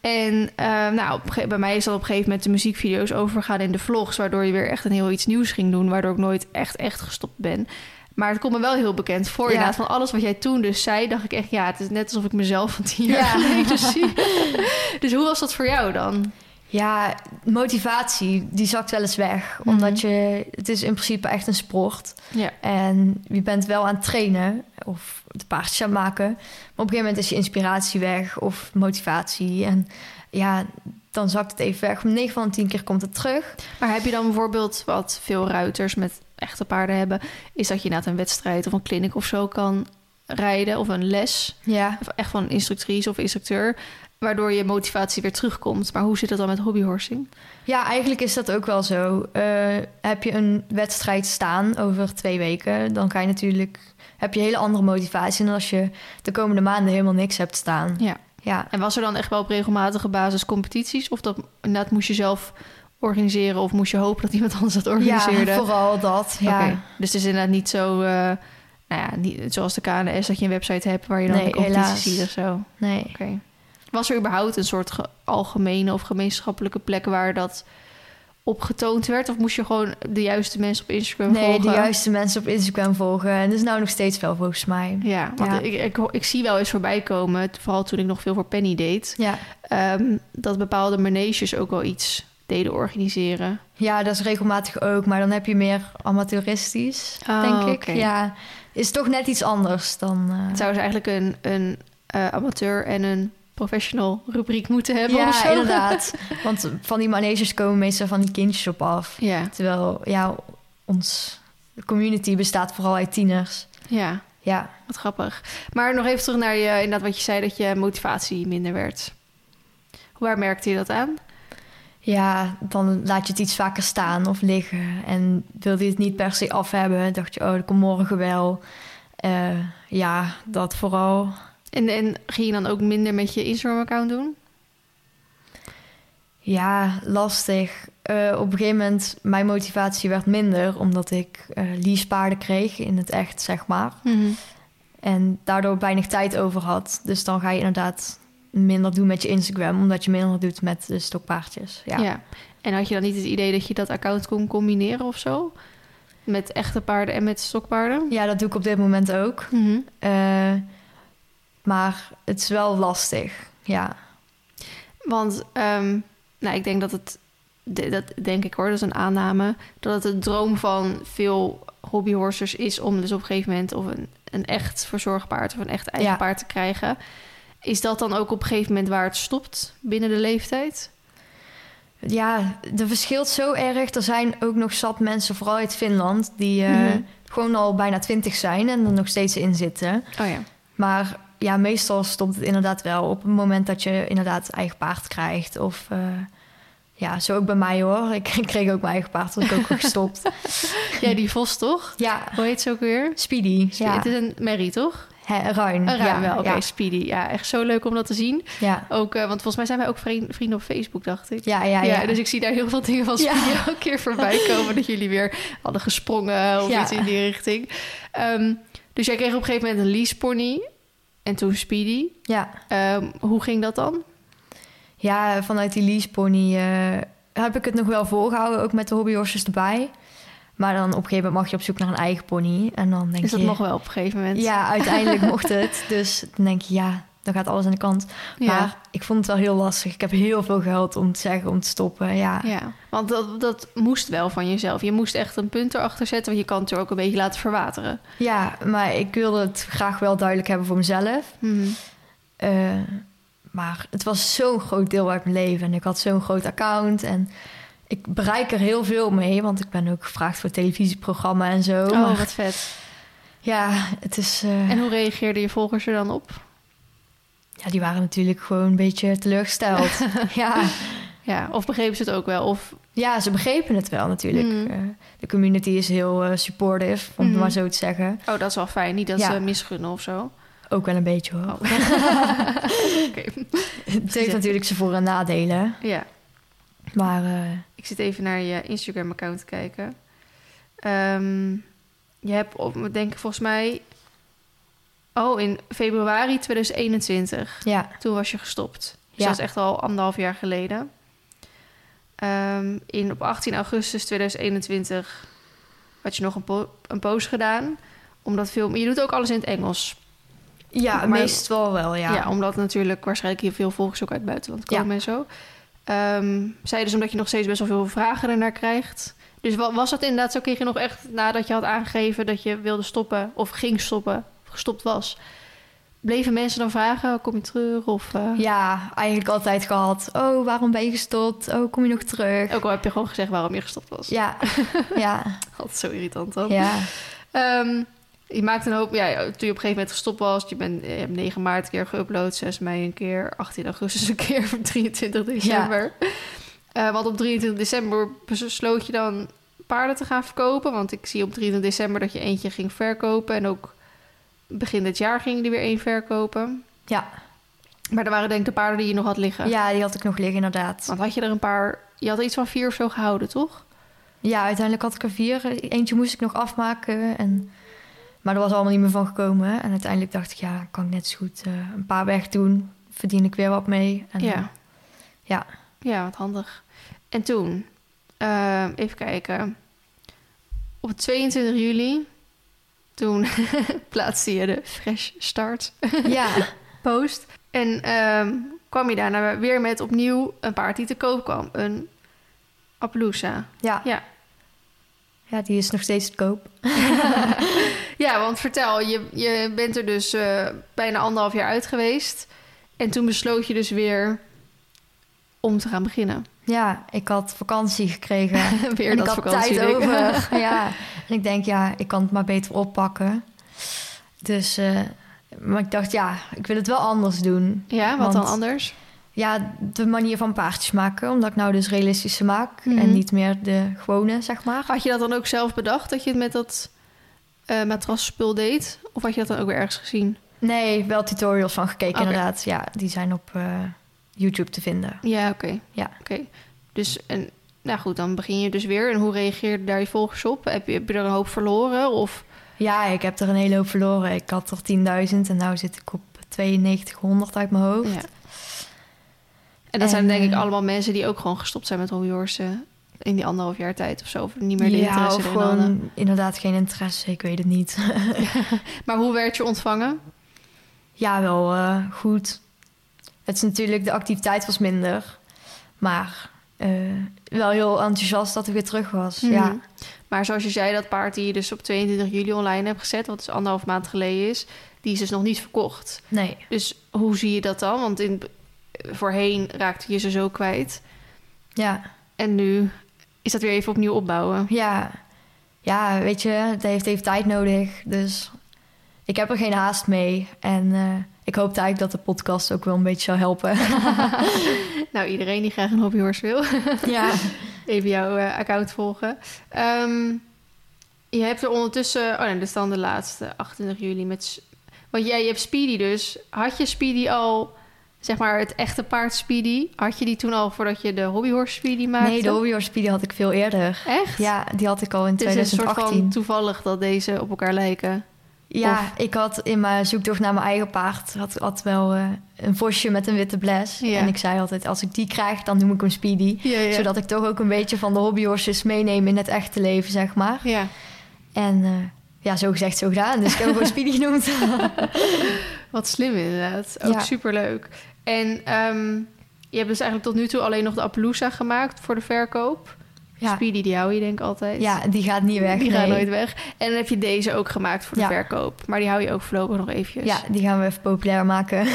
En ehm, nou, bij mij is dat op een gegeven moment de muziekvideo's overgaan in de vlogs, waardoor je weer echt een heel iets nieuws ging doen, waardoor ik nooit echt echt gestopt ben. Maar het komt me wel heel bekend voor. Ja. Inderdaad, van alles wat jij toen dus zei, dacht ik echt, ja, het is net alsof ik mezelf van tien jaar Ja. geleden zie. dus hoe was dat voor jou dan? Ja, motivatie, die zakt wel eens weg. Mhm. Omdat je, het is in principe echt een sport. Ja. En je bent wel aan het trainen of de paardjes aan het maken. Maar op een gegeven moment is je inspiratie weg of motivatie. En ja, dan zakt het even weg. Om 9 van de 10 keer komt het terug. Maar heb je dan bijvoorbeeld wat veel ruiters met echte paarden hebben, is dat je inderdaad een wedstrijd of een clinic of zo kan rijden of een les, Ja, of echt van een instructrice of instructeur, waardoor je motivatie weer terugkomt. Maar hoe zit het dan met hobbyhorsing? ja eigenlijk is dat ook wel zo. Eh, heb je een wedstrijd staan over twee weken, dan kan je natuurlijk... heb je hele andere motivatie dan als je de komende maanden helemaal niks hebt staan. Ja. Ja, En was er dan echt wel op regelmatige basis competities? Of dat inderdaad moest je zelf organiseren? Of moest je hopen dat iemand anders dat organiseerde? ja vooral dat. Ja. Oké. Dus het is inderdaad niet zo... eh, nou ja, niet, zoals de KNS, dat je een website hebt... waar je dan Nee, de competitie helaas. ziet of zo. Nee. Oké. Was er überhaupt een soort ge- algemene of gemeenschappelijke plek... waar dat op getoond werd? Of moest je gewoon de juiste mensen op Instagram Nee, volgen? de juiste mensen op Instagram volgen. En dat is nou nog steeds wel volgens mij. Ja, want Ja. Ik, ik, ik zie wel eens voorbij komen... vooral toen ik nog veel voor Penny deed... Ja. ehm, dat bepaalde maneges ook wel iets deden organiseren. ja, dat is regelmatig ook. Maar dan heb je meer amateuristisch, Oh, denk ik. Ja, is toch net iets anders dan... eh, Het zou dus eigenlijk een, een eh, amateur en een professional rubriek moeten hebben. of Ja, zo. inderdaad. Want van die maneges komen meestal van die kindjes op af. Ja, Terwijl, ja, ons community bestaat vooral uit tieners. ja, Ja, wat grappig. Maar nog even terug naar je, inderdaad wat je zei, dat je motivatie minder werd. Waar merkte je dat aan? ja, dan laat je het iets vaker staan of liggen. En wilde je het niet per se af hebben, dacht je, oh, dat komt morgen wel. Eh, ja, dat vooral. En, en ging je dan ook minder met je Instagram-account doen? Ja, lastig. Eh, op een gegeven moment, mijn motivatie werd minder... omdat ik eh leasepaarden kreeg in het echt, zeg maar. En daardoor weinig tijd over had. Dus dan ga je inderdaad minder doen met je Instagram... omdat je minder doet met de stokpaardjes. Ja. Ja. En had je dan niet het idee dat je dat account kon combineren of zo? Met echte paarden en met stokpaarden? ja, dat doe ik op dit moment ook. Eh, maar het is wel lastig, ja. Want ehm, nou, ik denk dat het, dat denk ik hoor, dat is een aanname, dat het de droom van veel hobbyhorsers is om dus op een gegeven moment of een, een echt verzorgpaard of een echt eigen Ja. paard te krijgen. Is dat dan ook op een gegeven moment waar het stopt binnen de leeftijd? Ja, er verschilt zo erg. Er zijn ook nog zat mensen, vooral uit Finland... die eh, Mhm. gewoon al bijna twintig zijn en er nog steeds in zitten. Oh ja. Maar ja, meestal stopt het inderdaad wel op het moment dat je inderdaad eigen paard krijgt. Of eh, ja, zo ook bij mij hoor. Ik kreeg ook mijn eigen paard, was ik ook weer gestopt. Ja, die vos toch? Ja, Hoe heet ze ook weer? Speedy. Ja, Het is een merrie, toch? Ruin. Ruim ja, wel, oké, ja, Speedy. Ja, echt zo leuk om dat te zien. ja. Ook, eh, want volgens mij zijn wij ook vriend- vrienden op Facebook, dacht ik. Ja, ja, ja. dus ik zie daar heel veel dingen van Ja. Speedy elke keer voorbij komen... dat jullie weer hadden gesprongen of Ja. iets in die richting. Ehm, dus jij kreeg op een gegeven moment een leasepony en toen Speedy. ja. Ehm, hoe ging dat dan? Ja, vanuit die leasepony eh heb ik het nog wel volgehouden, ook met de hobbyhorses erbij. Maar dan op een gegeven moment mag je op zoek naar een eigen pony. En dan denk Is dat je... nog wel op een gegeven moment? Ja, uiteindelijk mocht het. Dus dan denk je, ja, dan gaat alles aan de kant. Ja. Maar ik vond het wel heel lastig. Ik heb heel veel geld om te zeggen om te stoppen. Ja, Ja, want dat, dat moest wel van jezelf. Je moest echt een punt erachter zetten, want je kan het er ook een beetje laten verwateren. ja maar ik wilde het graag wel duidelijk hebben voor mezelf. Mhm. Eh, maar het was zo'n groot deel uit mijn leven. En ik had zo'n groot account. En ik bereik er heel veel mee. Want ik ben ook gevraagd voor televisieprogramma en zo. Oh, maar wat vet. ja, het is... eh, En hoe reageerden je volgers er dan op? Ja, die waren natuurlijk gewoon een beetje teleurgesteld. ja. Ja, of begrepen ze het ook wel? Of, ja, ze begrepen het wel natuurlijk. Mhm. Eh, de community is heel eh, supportive, om het maar zo te zeggen. oh, dat is wel fijn. Niet dat Ja. ze misgunnen of zo. Ook wel een beetje hoor. Oh. Het heeft natuurlijk zijn voor- en nadelen. Ja, Maar eh, ik zit even naar je Instagram-account te kijken. Ehm, je hebt op, denk ik volgens mij... Oh, in februari 2021. ja, Toen was je gestopt. Dus Ja. dat is echt al anderhalf jaar geleden. Ehm, in, op 18 augustus 2021 had je nog een, po- een post gedaan. Omdat veel... Je doet ook alles in het Engels. ja Maar- meestal wel, ja. Ja. omdat natuurlijk waarschijnlijk heel veel volgers ook uit het buitenland Ja. komen en zo. Ehm zei dus omdat je nog steeds best wel veel vragen ernaar krijgt. Dus wa- was dat inderdaad zo? Kreeg je nog echt nadat je had aangegeven dat je wilde stoppen of ging stoppen, gestopt was? Bleven mensen dan vragen, kom je terug? Of, eh, Ja, eigenlijk altijd gehad. Oh, waarom ben je gestopt? Oh, kom je nog terug? Ook al heb je gewoon gezegd waarom je gestopt was. Ja, ja, Altijd zo irritant dan. ja. Ehm, je maakt een hoop... Ja, toen je op een gegeven moment gestopt was... Je, bent, je hebt 9 maart een keer geüpload, 6 mei een keer... 18 augustus een keer, 23 december. Eh, want op 23 december besloot je dan paarden te gaan verkopen. Want ik zie op 23 december dat je eentje ging verkopen. En ook begin dit jaar ging je er weer één verkopen. Ja, Maar er waren denk ik de paarden die je nog had liggen. ja, die had ik nog liggen inderdaad. Want had je er een paar... Je had er iets van vier of zo gehouden, toch? Ja, uiteindelijk had ik er vier. Eentje moest ik nog afmaken. En... Maar er was allemaal niet meer van gekomen. En uiteindelijk dacht ik, ja, kan ik net zo goed eh, een paar weg doen. Verdien ik weer wat mee. En, ja. eh, ja. Ja, wat handig. En toen, ehm, even kijken. Op 22 juli, toen plaatste je de Fresh Start ja, post. En ehm, kwam je daarna weer met opnieuw een paard die te koop kwam. Een Appaloosa. ja. Ja. ja, die is nog steeds te koop. Ja, want vertel, je, je bent er dus eh, bijna anderhalf jaar uit geweest. En toen besloot je dus weer om te gaan beginnen. Ja, ik had vakantie gekregen. weer en dat ik had vakantie tijd over. ja, en ik denk, ja, ik kan het maar beter oppakken. Dus, eh, maar ik dacht, ja, ik wil het wel anders doen. Ja, wat dan anders? Ja, de manier van paardjes maken. Omdat ik nou dus realistische maak. Mhm. En niet meer de gewone, zeg maar. Had je dat dan ook zelf bedacht dat je het met dat eh matrasspul deed? Of had je dat dan ook weer ergens gezien? Nee, wel tutorials van gekeken inderdaad. Ja, die zijn op eh, YouTube te vinden. Ja, oké. Ja. Oké. Dus, en, nou goed, dan begin je dus weer. En hoe reageerden daar je volgers op? Heb je, heb je er een hoop verloren? Of, Ja, ik heb er een hele hoop verloren. Ik had er 10.000 en nu zit ik op 9200 uit mijn hoofd. ja. En dat En, zijn denk ik eh, allemaal mensen die ook gewoon gestopt zijn met hobbyhorsen in die anderhalf jaar tijd of zo. Of niet meer de ja, interesse of erin hadden. gewoon inderdaad geen interesse. Ik weet het niet. Maar hoe werd je ontvangen? ja, wel eh, goed. Het is natuurlijk, de activiteit was minder. Maar eh, wel heel enthousiast dat ik weer terug was. Ja. Mhm. Maar zoals je zei, dat paard die je dus op 22 juli online hebt gezet, wat dus anderhalf maand geleden is, die is dus nog niet verkocht. Nee. Dus hoe zie je dat dan? Want in, voorheen raakte je ze zo kwijt. Ja. En nu is dat weer even opnieuw opbouwen. Ja. Ja, weet je, het heeft even tijd nodig. Dus ik heb er geen haast mee. En eh, ik hoop eigenlijk dat de podcast ook wel een beetje zou helpen. nou, iedereen die graag een hobbyhorse wil, ja. even jouw eh, account volgen. Ehm, je hebt er ondertussen... Oh nee, dit is dan de laatste, 28 juli. Met, Want jij je hebt Speedy dus. Had je Speedy al, zeg maar het echte paard Speedy? Had je die toen al voordat je de hobbyhorse Speedy maakte? Nee, de hobbyhorse speedy had ik veel eerder. Echt? Ja, die had ik al in Het is een soort 2018. van toevallig dat deze op elkaar lijken. Ja, Of- ik had in mijn zoektocht naar mijn eigen paard... had, had wel eh, een vosje met een witte bles. Ja. En ik zei altijd, als ik die krijg, dan noem ik hem Speedy. Ja, ja. Zodat ik toch ook een beetje van de hobbyhorses meeneem in het echte leven, zeg maar. Ja. En eh, ja, zo gezegd, zo gedaan. Dus ik heb hem gewoon Speedy genoemd. Wat slim inderdaad. Ook superleuk. En ehm, je hebt dus eigenlijk tot nu toe alleen nog de Appaloosa gemaakt voor de verkoop. Ja. Speedy, die hou je denk ik altijd. ja, die gaat niet weg. Die gaat nooit weg. En dan heb je deze ook gemaakt voor de Ja. verkoop. Maar die hou je ook voorlopig nog eventjes. Ja, die gaan we even populair maken.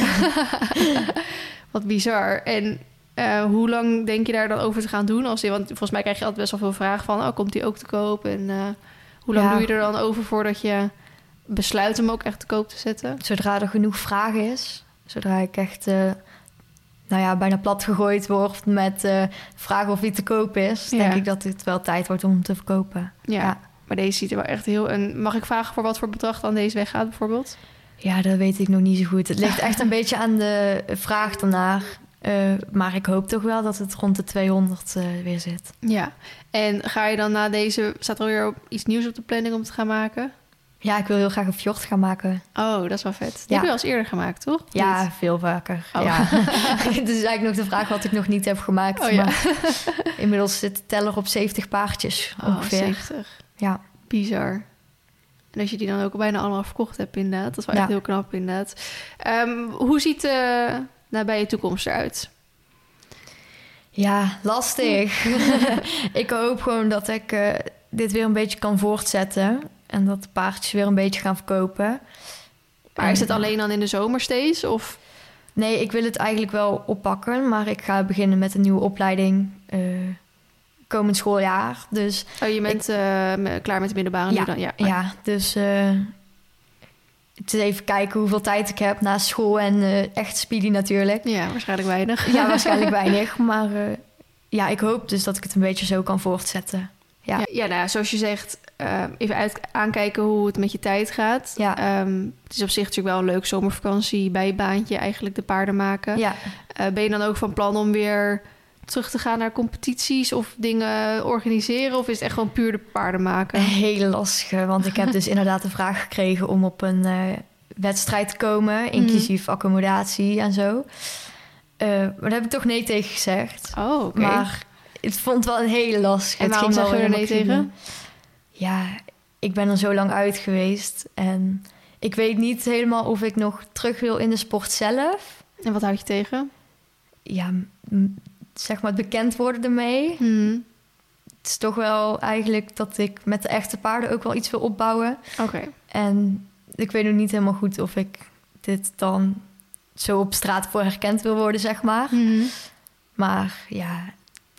Wat bizar. En eh, hoe lang denk je daar dan over te gaan doen? Als je, want volgens mij krijg je altijd best wel veel vragen van... Oh, komt die ook te koop? En eh, hoe lang Ja. doe je er dan over voordat je besluit hem ook echt te koop te zetten? Zodra er genoeg vraag is, zodra ik echt eh, nou ja, bijna plat gegooid word met eh vragen of die te koop is, Ja. denk ik dat het wel tijd wordt om te verkopen. Ja. Ja. Maar deze ziet er wel echt heel... En mag ik vragen voor wat voor bedrag dan deze weggaat bijvoorbeeld? Ja, dat weet ik nog niet zo goed. Het ligt echt een beetje aan de vraag ernaar. Eh, maar ik hoop toch wel dat het rond de 200 eh, weer zit. Ja. En ga je dan na deze... Staat er weer iets nieuws op de planning om te gaan maken? Ja, ik wil heel graag een fjord gaan maken. Oh, dat is wel vet. Die Ja. heb je al eens eerder gemaakt, toch? Ja, niet? veel vaker. Oh. Ja. Het is eigenlijk nog de vraag wat ik nog niet heb gemaakt. Oh, ja. Maar inmiddels zit de teller op 70 paardjes Oh, ongeveer. 70. Ja. Bizar. En als je die dan ook bijna allemaal verkocht hebt, inderdaad. Dat is wel Ja. echt heel knap, inderdaad. Ehm, hoe ziet de nabije toekomst eruit? Ja, lastig. ik hoop gewoon dat ik eh, dit weer een beetje kan voortzetten. En dat de paardjes weer een beetje gaan verkopen. Maar En- is het alleen dan in de zomer steeds? Of Nee, ik wil het eigenlijk wel oppakken. Maar ik ga beginnen met een nieuwe opleiding eh, komend schooljaar. Dus oh, je bent eh, klaar met de middelbare Ja, dan? Ja, ja, dus eh, het is even kijken hoeveel tijd ik heb na school en echt speedy natuurlijk. ja, waarschijnlijk weinig. Ja, waarschijnlijk weinig. Maar ja, ik hoop dus dat ik het een beetje zo kan voortzetten. Ja. Ja, ja, nou, zoals je zegt, eh, even uit, aankijken hoe het met je tijd gaat. Ja. Ehm, het is op zich natuurlijk wel een leuk zomervakantie bijbaantje, eigenlijk de paarden maken. Ja, Eh, ben je dan ook van plan om weer terug te gaan naar competities of dingen organiseren? Of is het echt gewoon puur de paarden maken? hele lastige. Want ik heb dus inderdaad de vraag gekregen om op een eh, wedstrijd te komen, inclusief accommodatie en zo. Maar daar heb ik toch nee tegen gezegd. Oh, oké. Maar ik vond het wel een hele lastige. En Het waarom ging wel je er tegen? Ja, ik ben er zo lang uit geweest. En ik weet niet helemaal of ik nog terug wil in de sport zelf. En wat houd je tegen? Ja, zeg maar het bekend worden ermee. Hmm, Het is toch wel eigenlijk dat ik met de echte paarden ook wel iets wil opbouwen. Oké. En ik weet nog niet helemaal goed of ik dit dan zo op straat voor herkend wil worden, zeg maar. Mhm. Maar ja,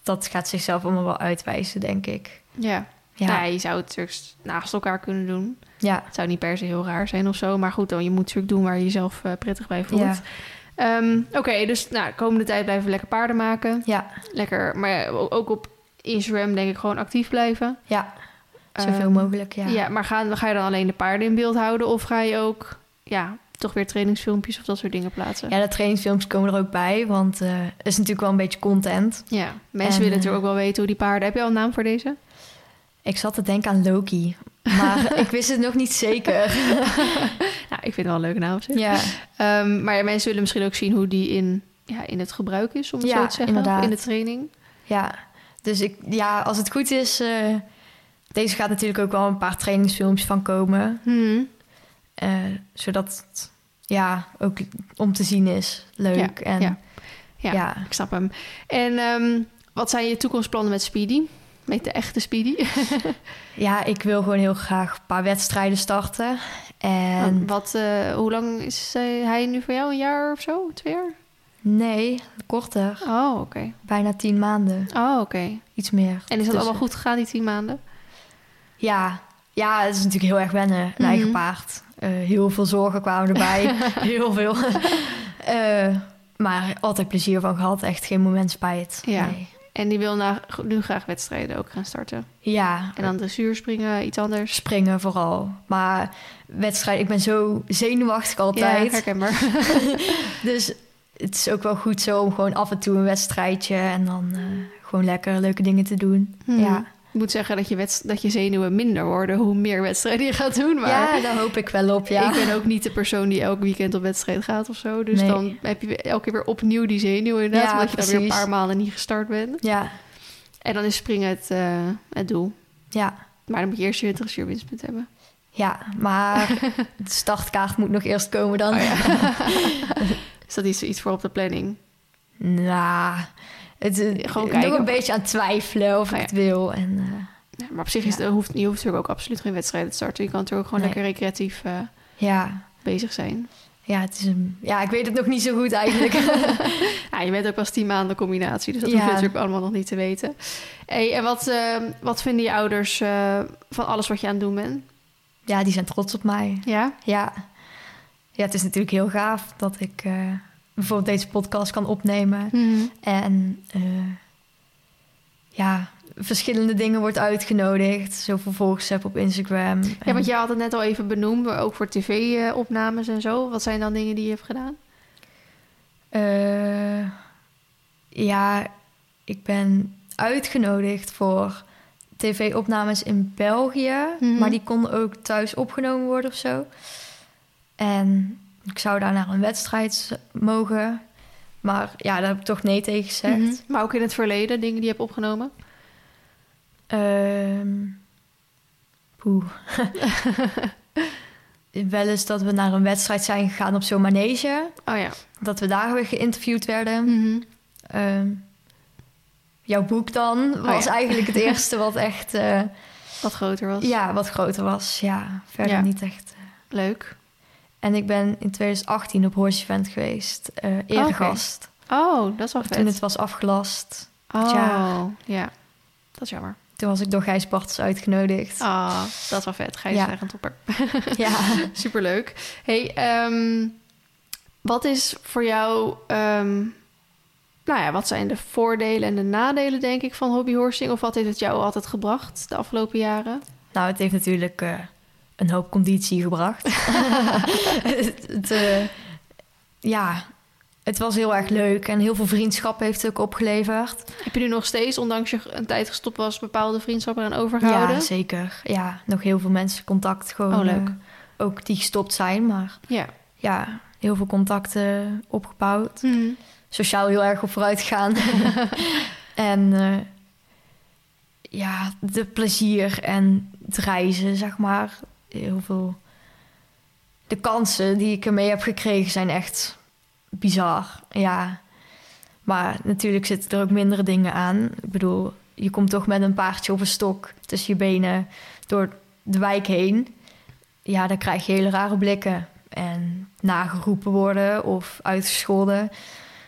dat gaat zichzelf allemaal wel uitwijzen, denk ik. Ja. Ja, Nou, je zou het natuurlijk naast elkaar kunnen doen. ja, Het zou niet per se heel raar zijn of zo. Maar goed, dan, je moet natuurlijk doen waar je jezelf eh, prettig bij voelt. ja, Ehm, Oké, dus nou, de komende tijd blijven we lekker paarden maken. ja, Lekker, maar ja, ook op Instagram denk ik gewoon actief blijven. ja. Zoveel Ehm, mogelijk, ja. Ja, maar ga, ga je dan alleen de paarden in beeld houden? Of ga je ook ja, toch weer trainingsfilmpjes of dat soort dingen plaatsen? Ja, de trainingsfilms komen er ook bij, want eh het is natuurlijk wel een beetje content. Ja, mensen En, willen eh, natuurlijk ook wel weten hoe die paarden... Heb je al een naam voor deze? Ik zat te denken aan Loki, maar ik wist het nog niet zeker. Nou, ik vind het wel een leuke naam op zich. ja, Ehm, maar mensen willen misschien ook zien hoe die in, ja, in het gebruik is, om het Ja, zo te zeggen. inderdaad. In de training. ja. Dus ik, ja, als het goed is, eh, deze gaat natuurlijk ook wel een paar trainingsfilmpjes van komen. Hmm. Eh, zodat het ja, ook om te zien is. Leuk. en ja. ja. Ja. Ik snap hem. En ehm, wat zijn je toekomstplannen met Speedy? Met de echte Speedy? Ja, ik wil gewoon heel graag een paar wedstrijden starten. En wat, eh, hoe lang is eh, hij nu voor jou? Een jaar of zo? Twee jaar? nee, korter. Oh, oké. Bijna tien maanden. Oh, oké. Iets meer. En is dat Dus, allemaal goed gegaan, die tien maanden? Ja, ja, het is natuurlijk heel erg wennen. Een Mhm. eigen paard. Eh, heel veel zorgen kwamen erbij. heel veel. Eh, maar altijd plezier van gehad. Echt geen moment spijt. Ja. Nee. En die wil na, nu graag wedstrijden ook gaan starten. Ja, En dan dressuur springen, iets anders. springen vooral. Maar wedstrijd, ik ben zo zenuwachtig Ja, altijd. herkenbaar. dus het is ook wel goed zo om gewoon af en toe een wedstrijdje en dan eh, gewoon lekker leuke dingen te doen. Hmm. Ja. Ik moet zeggen dat je, wedst- dat je zenuwen minder worden hoe meer wedstrijden je gaat doen. Maar ja, daar hoop ik wel op, ja. ik ben ook niet de persoon die elk weekend op wedstrijd gaat of zo. Dus Nee. dan heb je elke keer weer opnieuw die zenuwen inderdaad. Ja, omdat je dan weer een paar maanden niet gestart bent. Ja, En dan is springen het, eh, het doel. ja, Maar dan moet je eerst je dressuurwinstpunt hebben. ja. Maar de startkaart moet nog eerst komen dan. Oh ja. is dat iets, iets voor op de planning? Nou, het is Gewoon nog een beetje aan twijfelen of ik ja. het wil. En, eh, Ja, maar op zich is Ja. hoeft, je hoeft natuurlijk ook absoluut geen wedstrijden te starten. Je kan natuurlijk ook gewoon Nee. lekker recreatief eh, ja, bezig zijn. ja, het is een, ja, ik weet het nog niet zo goed eigenlijk. Ja, je bent ook pas tien maanden combinatie, dus dat Ja. hoef je natuurlijk allemaal nog niet te weten. Hey, en wat, eh, wat vinden je ouders eh, van alles wat je aan het doen bent? ja, die zijn trots op mij. Ja? Ja. ja, het is natuurlijk heel gaaf dat ik eh, bijvoorbeeld deze podcast kan opnemen. En eh, ja, verschillende dingen wordt uitgenodigd. Zoveel volgers heb op Instagram. Ja, En, want je had het net al even benoemd, maar ook voor tv-opnames en zo. Wat zijn dan dingen die je hebt gedaan? eh, ja, ik ben uitgenodigd voor tv-opnames in België. Mhm. Maar die konden ook thuis opgenomen worden of zo. En ik zou daar naar een wedstrijd mogen. Maar ja, daar heb ik toch nee tegen gezegd. Mhm. Maar ook in het verleden, dingen die je hebt opgenomen? Ehm poeh. Wel eens dat we naar een wedstrijd zijn gegaan op zo'n manege. Oh ja. Dat we daar weer geïnterviewd werden. Ehm, jouw boek dan was ja. eigenlijk het eerste wat echt... eh, Wat groter was. ja, wat groter was. Ja, verder Ja. niet echt. eh. Leuk. En ik ben in 2018 op Horse Event geweest. eh eregast. Oh, dat is wel vet. Toen het was afgelast. oh, ja. Dat is jammer. Toen was ik door Gijs Bartels uitgenodigd. Ah, dat is wel vet. Ga je Ja. echt een topper. Ja. Superleuk. Hey, ehm, wat is voor jou... ehm, nou ja, wat zijn de voordelen en de nadelen, denk ik, van hobbyhorsing? Of wat heeft het jou altijd gebracht de afgelopen jaren? Nou, het heeft natuurlijk eh, een hoop conditie gebracht. het, het, eh, ja, het was heel erg leuk en heel veel vriendschap heeft het ook opgeleverd. Heb je nu nog steeds, ondanks je een tijd gestopt was, bepaalde vriendschappen aan overgehouden? Ja, zeker. Ja, nog heel veel mensen contact gewoon. Oh, leuk. eh, ook die gestopt zijn, maar Ja. ja, heel veel contacten opgebouwd. Mhm. Sociaal heel erg op vooruit gegaan. en eh, ja, de plezier en het reizen, zeg maar. Heel veel. De kansen die ik ermee heb gekregen zijn echt bizar. Ja. Maar natuurlijk zitten er ook mindere dingen aan. Ik bedoel, je komt toch met een paardje op een stok tussen je benen door de wijk heen. Ja, dan krijg je hele rare blikken. En nageroepen worden of uitgescholden.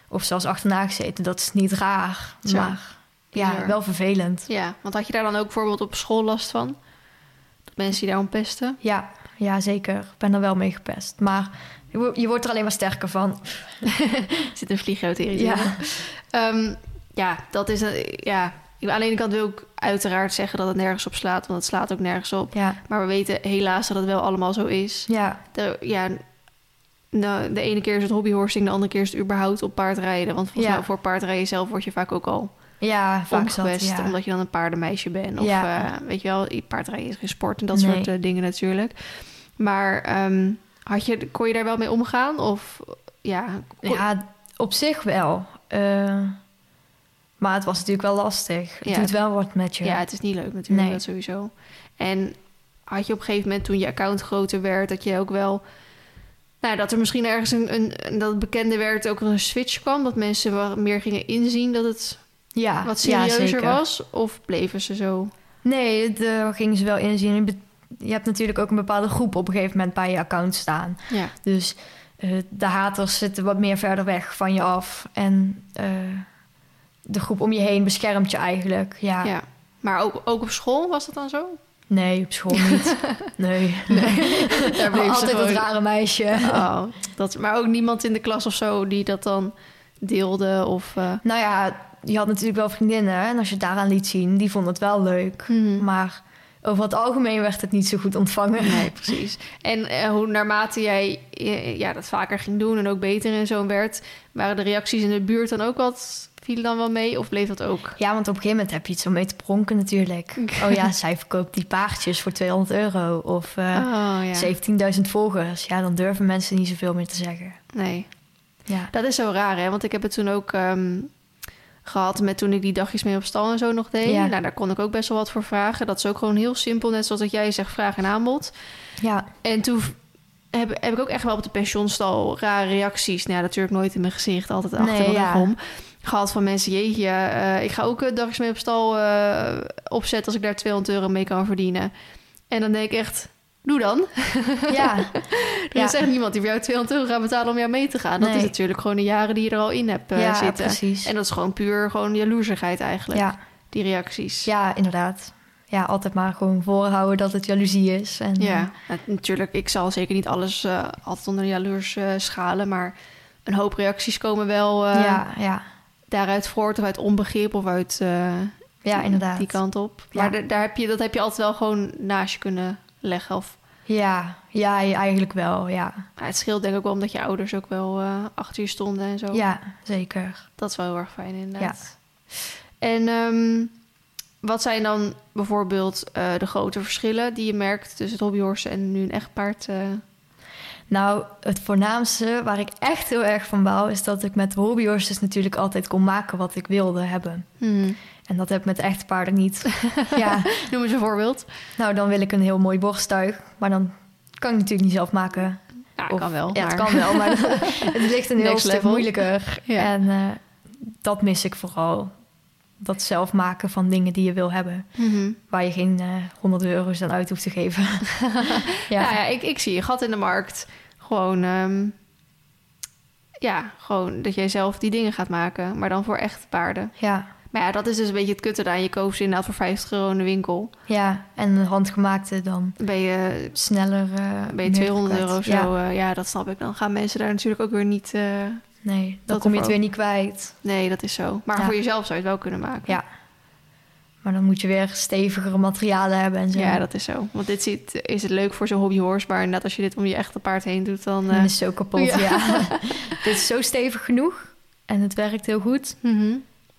Of zelfs achterna gezeten. Dat is niet raar. Zo. Maar ja, wel vervelend. Ja, want had je daar dan ook bijvoorbeeld op school last van? Mensen die daarom pesten? Ja, ja, zeker. Ik ben er wel mee gepest. Maar je wo- je wordt er alleen maar sterker van. Zit een vliegtuig te Ja. Ehm, ja, dat is... Een, ja, aan de ene kant wil ik uiteraard zeggen dat het nergens op slaat, want het slaat ook nergens op. ja, Maar we weten helaas dat het wel allemaal zo is. ja, De, ja, nou, de ene keer is het hobbyhorsing, de andere keer is het überhaupt op paard rijden. Want volgens Ja. mij voor paardrijden zelf word je vaak ook al ja vaak Ja. omdat je dan een paardenmeisje bent. Of Ja. eh, weet je wel, paardrijden is geen sport en dat Nee. soort eh, dingen natuurlijk. Maar ehm, had je, kon je daar wel mee omgaan? Of ja, kon- ja, op zich wel. Eh, maar het was natuurlijk wel lastig. Het Ja. doet wel wat met je. Ja, het is niet leuk natuurlijk, Nee. dat sowieso. En had je op een gegeven moment, toen je account groter werd, dat je ook wel... Nou, dat er misschien ergens een, een, dat het bekende werd ook een switch kwam. Dat mensen meer gingen inzien dat het ja, wat serieuzer was. Of bleven ze zo? Nee, daar gingen ze wel inzien. Je hebt natuurlijk ook een bepaalde groep op een gegeven moment bij je account staan. Ja, Dus eh, de haters zitten wat meer verder weg van je af. En eh, de groep om je heen beschermt je eigenlijk. Ja, ja. Maar ook, ook op school was dat dan zo? nee, op school niet. nee. Daar bleef ze Altijd dat rare meisje. Oh, dat, maar ook niemand in de klas of zo die dat dan deelde? Of, eh, Nou ja, je had natuurlijk wel vriendinnen. En als je het daaraan liet zien, die vonden het wel leuk. Mhm. Maar over het algemeen werd het niet zo goed ontvangen. Nee, precies. En eh, hoe naarmate jij eh, ja, dat vaker ging doen en ook beter en zo werd, waren de reacties in de buurt dan ook wat, vielen dan wel mee? Of bleef dat ook? Ja, want op een gegeven moment heb je iets om mee te pronken natuurlijk. Oh ja, zij verkoopt die paardjes voor 200 euro. Of eh oh ja. 17.000 volgers. Ja, dan durven mensen niet zoveel meer te zeggen. Nee. Ja, Dat is zo raar, hè? Want ik heb het toen ook ehm, gehad met toen ik die dagjes mee op stal en zo nog deed. Ja. Nou, daar kon ik ook best wel wat voor vragen. Dat is ook gewoon heel simpel, net zoals dat jij zegt, vraag en aanbod. ja, En toen heb, heb ik ook echt wel op de pensionstal rare reacties. Nou ja, natuurlijk nooit in mijn gezicht, altijd achter Nee, ja. om. Gehad van mensen, jeetje, eh, ik ga ook uh, dagjes mee op stal eh, opzetten... als ik daar 200 euro mee kan verdienen. En dan denk ik echt, doe dan. ja. Er Ja. is echt niemand die voor jou 200 euro gaat betalen om jou mee te gaan. Dat Nee. is natuurlijk gewoon de jaren die je er al in hebt eh, ja, zitten. precies. En dat is gewoon puur gewoon jaloersigheid eigenlijk, Ja, die reacties. ja, inderdaad. Ja, altijd maar gewoon voorhouden dat het jaloezie is. En, Ja, nou, natuurlijk. Ik zal zeker niet alles eh, altijd onder jaloers eh, schalen, maar een hoop reacties komen wel eh, eh, ja, ja, daaruit voort of uit onbegrip of uit eh, ja, die- inderdaad. die kant op. Ja. Maar da- daar heb je, dat heb je altijd wel gewoon naast je kunnen leggen. Of, Ja, ja, eigenlijk wel, ja. het scheelt denk ik ook wel omdat je ouders ook wel eh, achter je stonden en zo. Ja, zeker. Dat is wel heel erg fijn inderdaad. En ehm, wat zijn dan bijvoorbeeld eh, de grote verschillen die je merkt tussen het hobbyhorse en nu een echt paard? eh? Nou, het voornaamste waar ik echt heel erg van bouw... is dat ik met hobbyhorses natuurlijk altijd kon maken wat ik wilde hebben. Hmm. En dat heb ik met de echte paarden niet. ja, Noem eens een voorbeeld. nou dan wil ik een heel mooi borsttuig. Maar dan kan ik natuurlijk niet zelf maken. Ja, Of- kan wel. Ja, het kan wel, maar het ligt een heel Next stuk level. moeilijker. Ja. En eh, dat mis ik vooral. Dat zelf maken van dingen die je wil hebben. Mhm. Waar je geen eh 100 euro's aan uit hoeft te geven. Ja, ja, ja ik, ik zie een gat in de markt. Gewoon, ehm, ja, gewoon dat jij zelf die dingen gaat maken, maar dan voor echte paarden. ja, Maar ja, dat is dus een beetje het kutte aan. Je koopt ze inderdaad voor 50 euro in de winkel. ja. En een handgemaakte dan ben je, sneller. eh, ben je meer 200 kwijt. euro of Ja, zo. Ja. ja, dat snap ik. Dan gaan mensen daar natuurlijk ook weer niet... eh, nee, dan Dat kom je het weer niet kwijt. nee, dat is zo. Maar Ja. voor jezelf zou je het wel kunnen maken. Ja. Maar dan moet je weer stevigere materialen hebben en zo. Ja, dat is zo. Want dit zit, is het leuk voor zo'n hobbyhorse. Maar inderdaad, als je dit om je echte paard heen doet, dan... Dan eh, is het zo kapot, ja. ja. Dit is zo stevig genoeg. En het werkt heel goed. mhm.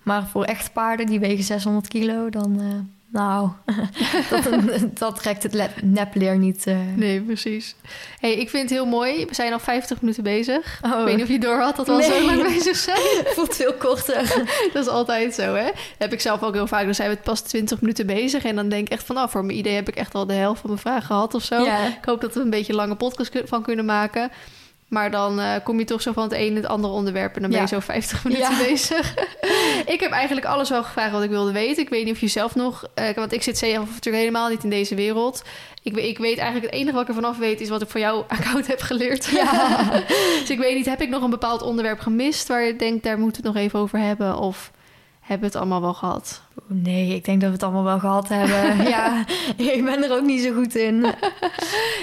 Maar voor echte paarden, die wegen 600 kilo, dan... eh, nou, dat, dat trekt het le- nepleer niet. eh. Nee, precies. hey, ik vind het heel mooi. We zijn al 50 minuten bezig. Oh. Ik weet niet of je door had dat we al zo lang bezig zijn. voelt veel korter. dat is altijd zo, hè? Dat heb ik zelf ook heel vaak. Dan zijn we pas 20 minuten bezig. En dan denk ik echt van, nou, voor mijn idee heb ik echt al de helft van mijn vragen gehad of zo. Ik hoop dat we een beetje een lange podcast van kunnen maken. Maar dan eh, kom je toch zo van het een in het andere onderwerp... en dan ben je Ja. zo 50 minuten Ja. bezig. ik heb eigenlijk alles wel gevraagd wat ik wilde weten. Ik weet niet of je zelf nog... eh, want ik zit zelf natuurlijk helemaal niet in deze wereld. Ik, ik weet eigenlijk... het enige wat ik er vanaf weet... is wat ik van jouw account heb geleerd. Ja. dus ik weet niet, heb ik nog een bepaald onderwerp gemist... waar je denkt, daar moeten we het nog even over hebben? Of hebben we het allemaal wel gehad? Nee, ik denk dat we het allemaal wel gehad hebben. ja, ik ben er ook niet zo goed in.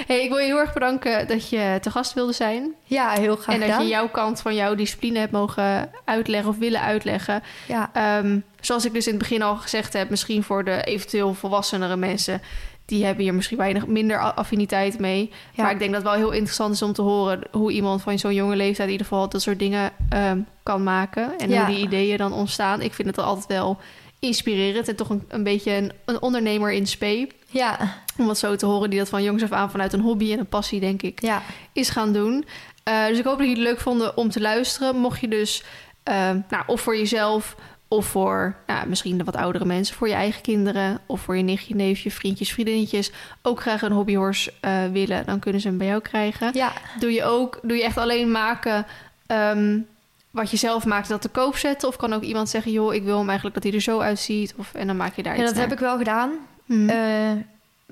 Hey, ik wil je heel erg bedanken dat je te gast wilde zijn. Ja, heel graag en dat gedaan. je jouw kant van jouw discipline hebt mogen uitleggen of willen uitleggen. Ja, Ehm, zoals ik dus in het begin al gezegd heb, misschien voor de eventueel volwassenere mensen. Die hebben hier misschien weinig minder affiniteit mee. Ja. Maar ik denk dat het wel heel interessant is om te horen hoe iemand van zo'n jonge leeftijd in ieder geval dat soort dingen ehm, kan maken. En Ja. hoe die ideeën dan ontstaan. Ik vind het altijd wel inspirerend en toch een, een beetje een, een ondernemer in spe. ja, Om wat zo te horen die dat van jongs af aan vanuit een hobby en een passie, denk ik, ja. is gaan doen. Eh, dus ik hoop dat jullie het leuk vonden om te luisteren. Mocht je dus, eh, nou, of voor jezelf, of voor nou, misschien de wat oudere mensen, voor je eigen kinderen, of voor je nichtje, neefje, vriendjes, vriendinnetjes, ook graag een hobbyhorse eh, willen, dan kunnen ze hem bij jou krijgen. Ja, Doe je ook, doe je echt alleen maken ehm, wat je zelf maakt, dat te koop zetten? Of kan ook iemand zeggen, joh, ik wil hem eigenlijk dat hij er zo uitziet, of, en dan maak je daar ja iets dat heb ik wel gedaan. ik. Eh,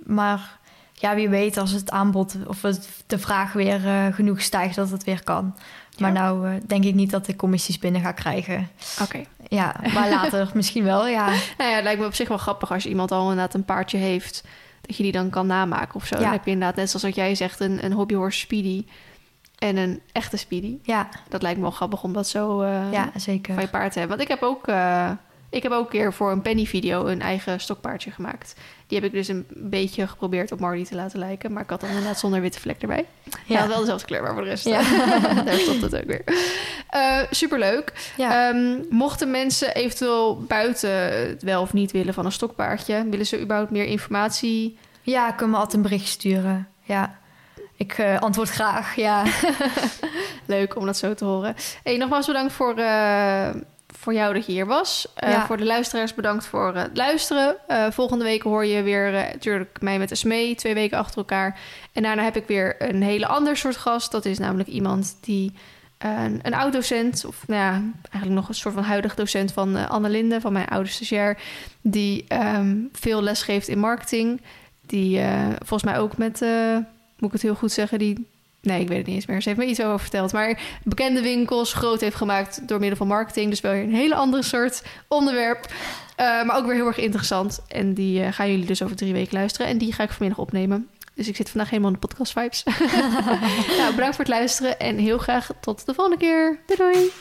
maar ja, wie weet als het aanbod of het, de vraag weer eh, genoeg stijgt dat het weer kan. Maar Ja. nou denk ik niet dat ik commissies binnen ga krijgen. Oké. Ja, maar later misschien wel, ja. Nou ja, het lijkt me op zich wel grappig als iemand al inderdaad een paardje heeft, dat je die dan kan namaken of zo. Ja. Dan heb je inderdaad, net zoals wat jij zegt, een, een hobbyhorse speedy. en een echte speedy. Ja, Dat lijkt me wel grappig om dat zo eh, ja, zeker. van je paard te hebben. Want ik heb ook, eh, ik heb ook een keer voor een penny-video een eigen stokpaardje gemaakt. Die heb ik dus een beetje geprobeerd op Marty te laten lijken. Maar ik had dan inderdaad zonder witte vlek erbij. Ja, had wel dezelfde kleur, maar voor de rest... Ja. daar stopt het ook weer. Eh, superleuk. ja. Ehm, mochten mensen eventueel buiten het wel of niet willen van een stokpaardje... willen ze überhaupt meer informatie... ja, kan me altijd een bericht sturen. Ja, ik eh, antwoord graag. Ja, Leuk om dat zo te horen. Hey, nogmaals bedankt voor, eh, voor jou dat je hier was. Eh, Ja. Voor de luisteraars bedankt voor het luisteren. Eh, volgende week hoor je weer eh, natuurlijk mij met Esmee, twee weken achter elkaar. En daarna heb ik weer een hele ander soort gast. Dat is namelijk iemand die eh, een, een oud-docent... of nou ja, eigenlijk nog een soort van huidig docent van eh, Anne Linde... van mijn oude stagiair... die ehm, veel les geeft in marketing. Die eh, volgens mij ook met... eh, moet ik het heel goed zeggen, die Nee, ik weet het niet eens meer. Ze heeft me iets over verteld. Maar bekende winkels groot heeft gemaakt door middel van marketing. Dus wel weer een hele andere soort onderwerp. Eh, maar ook weer heel erg interessant. En die eh, gaan jullie dus over drie weken luisteren. En die ga ik vanmiddag opnemen. Dus ik zit vandaag helemaal in de podcast vibes. nou, bedankt voor het luisteren. En heel graag tot de volgende keer. Doei doei.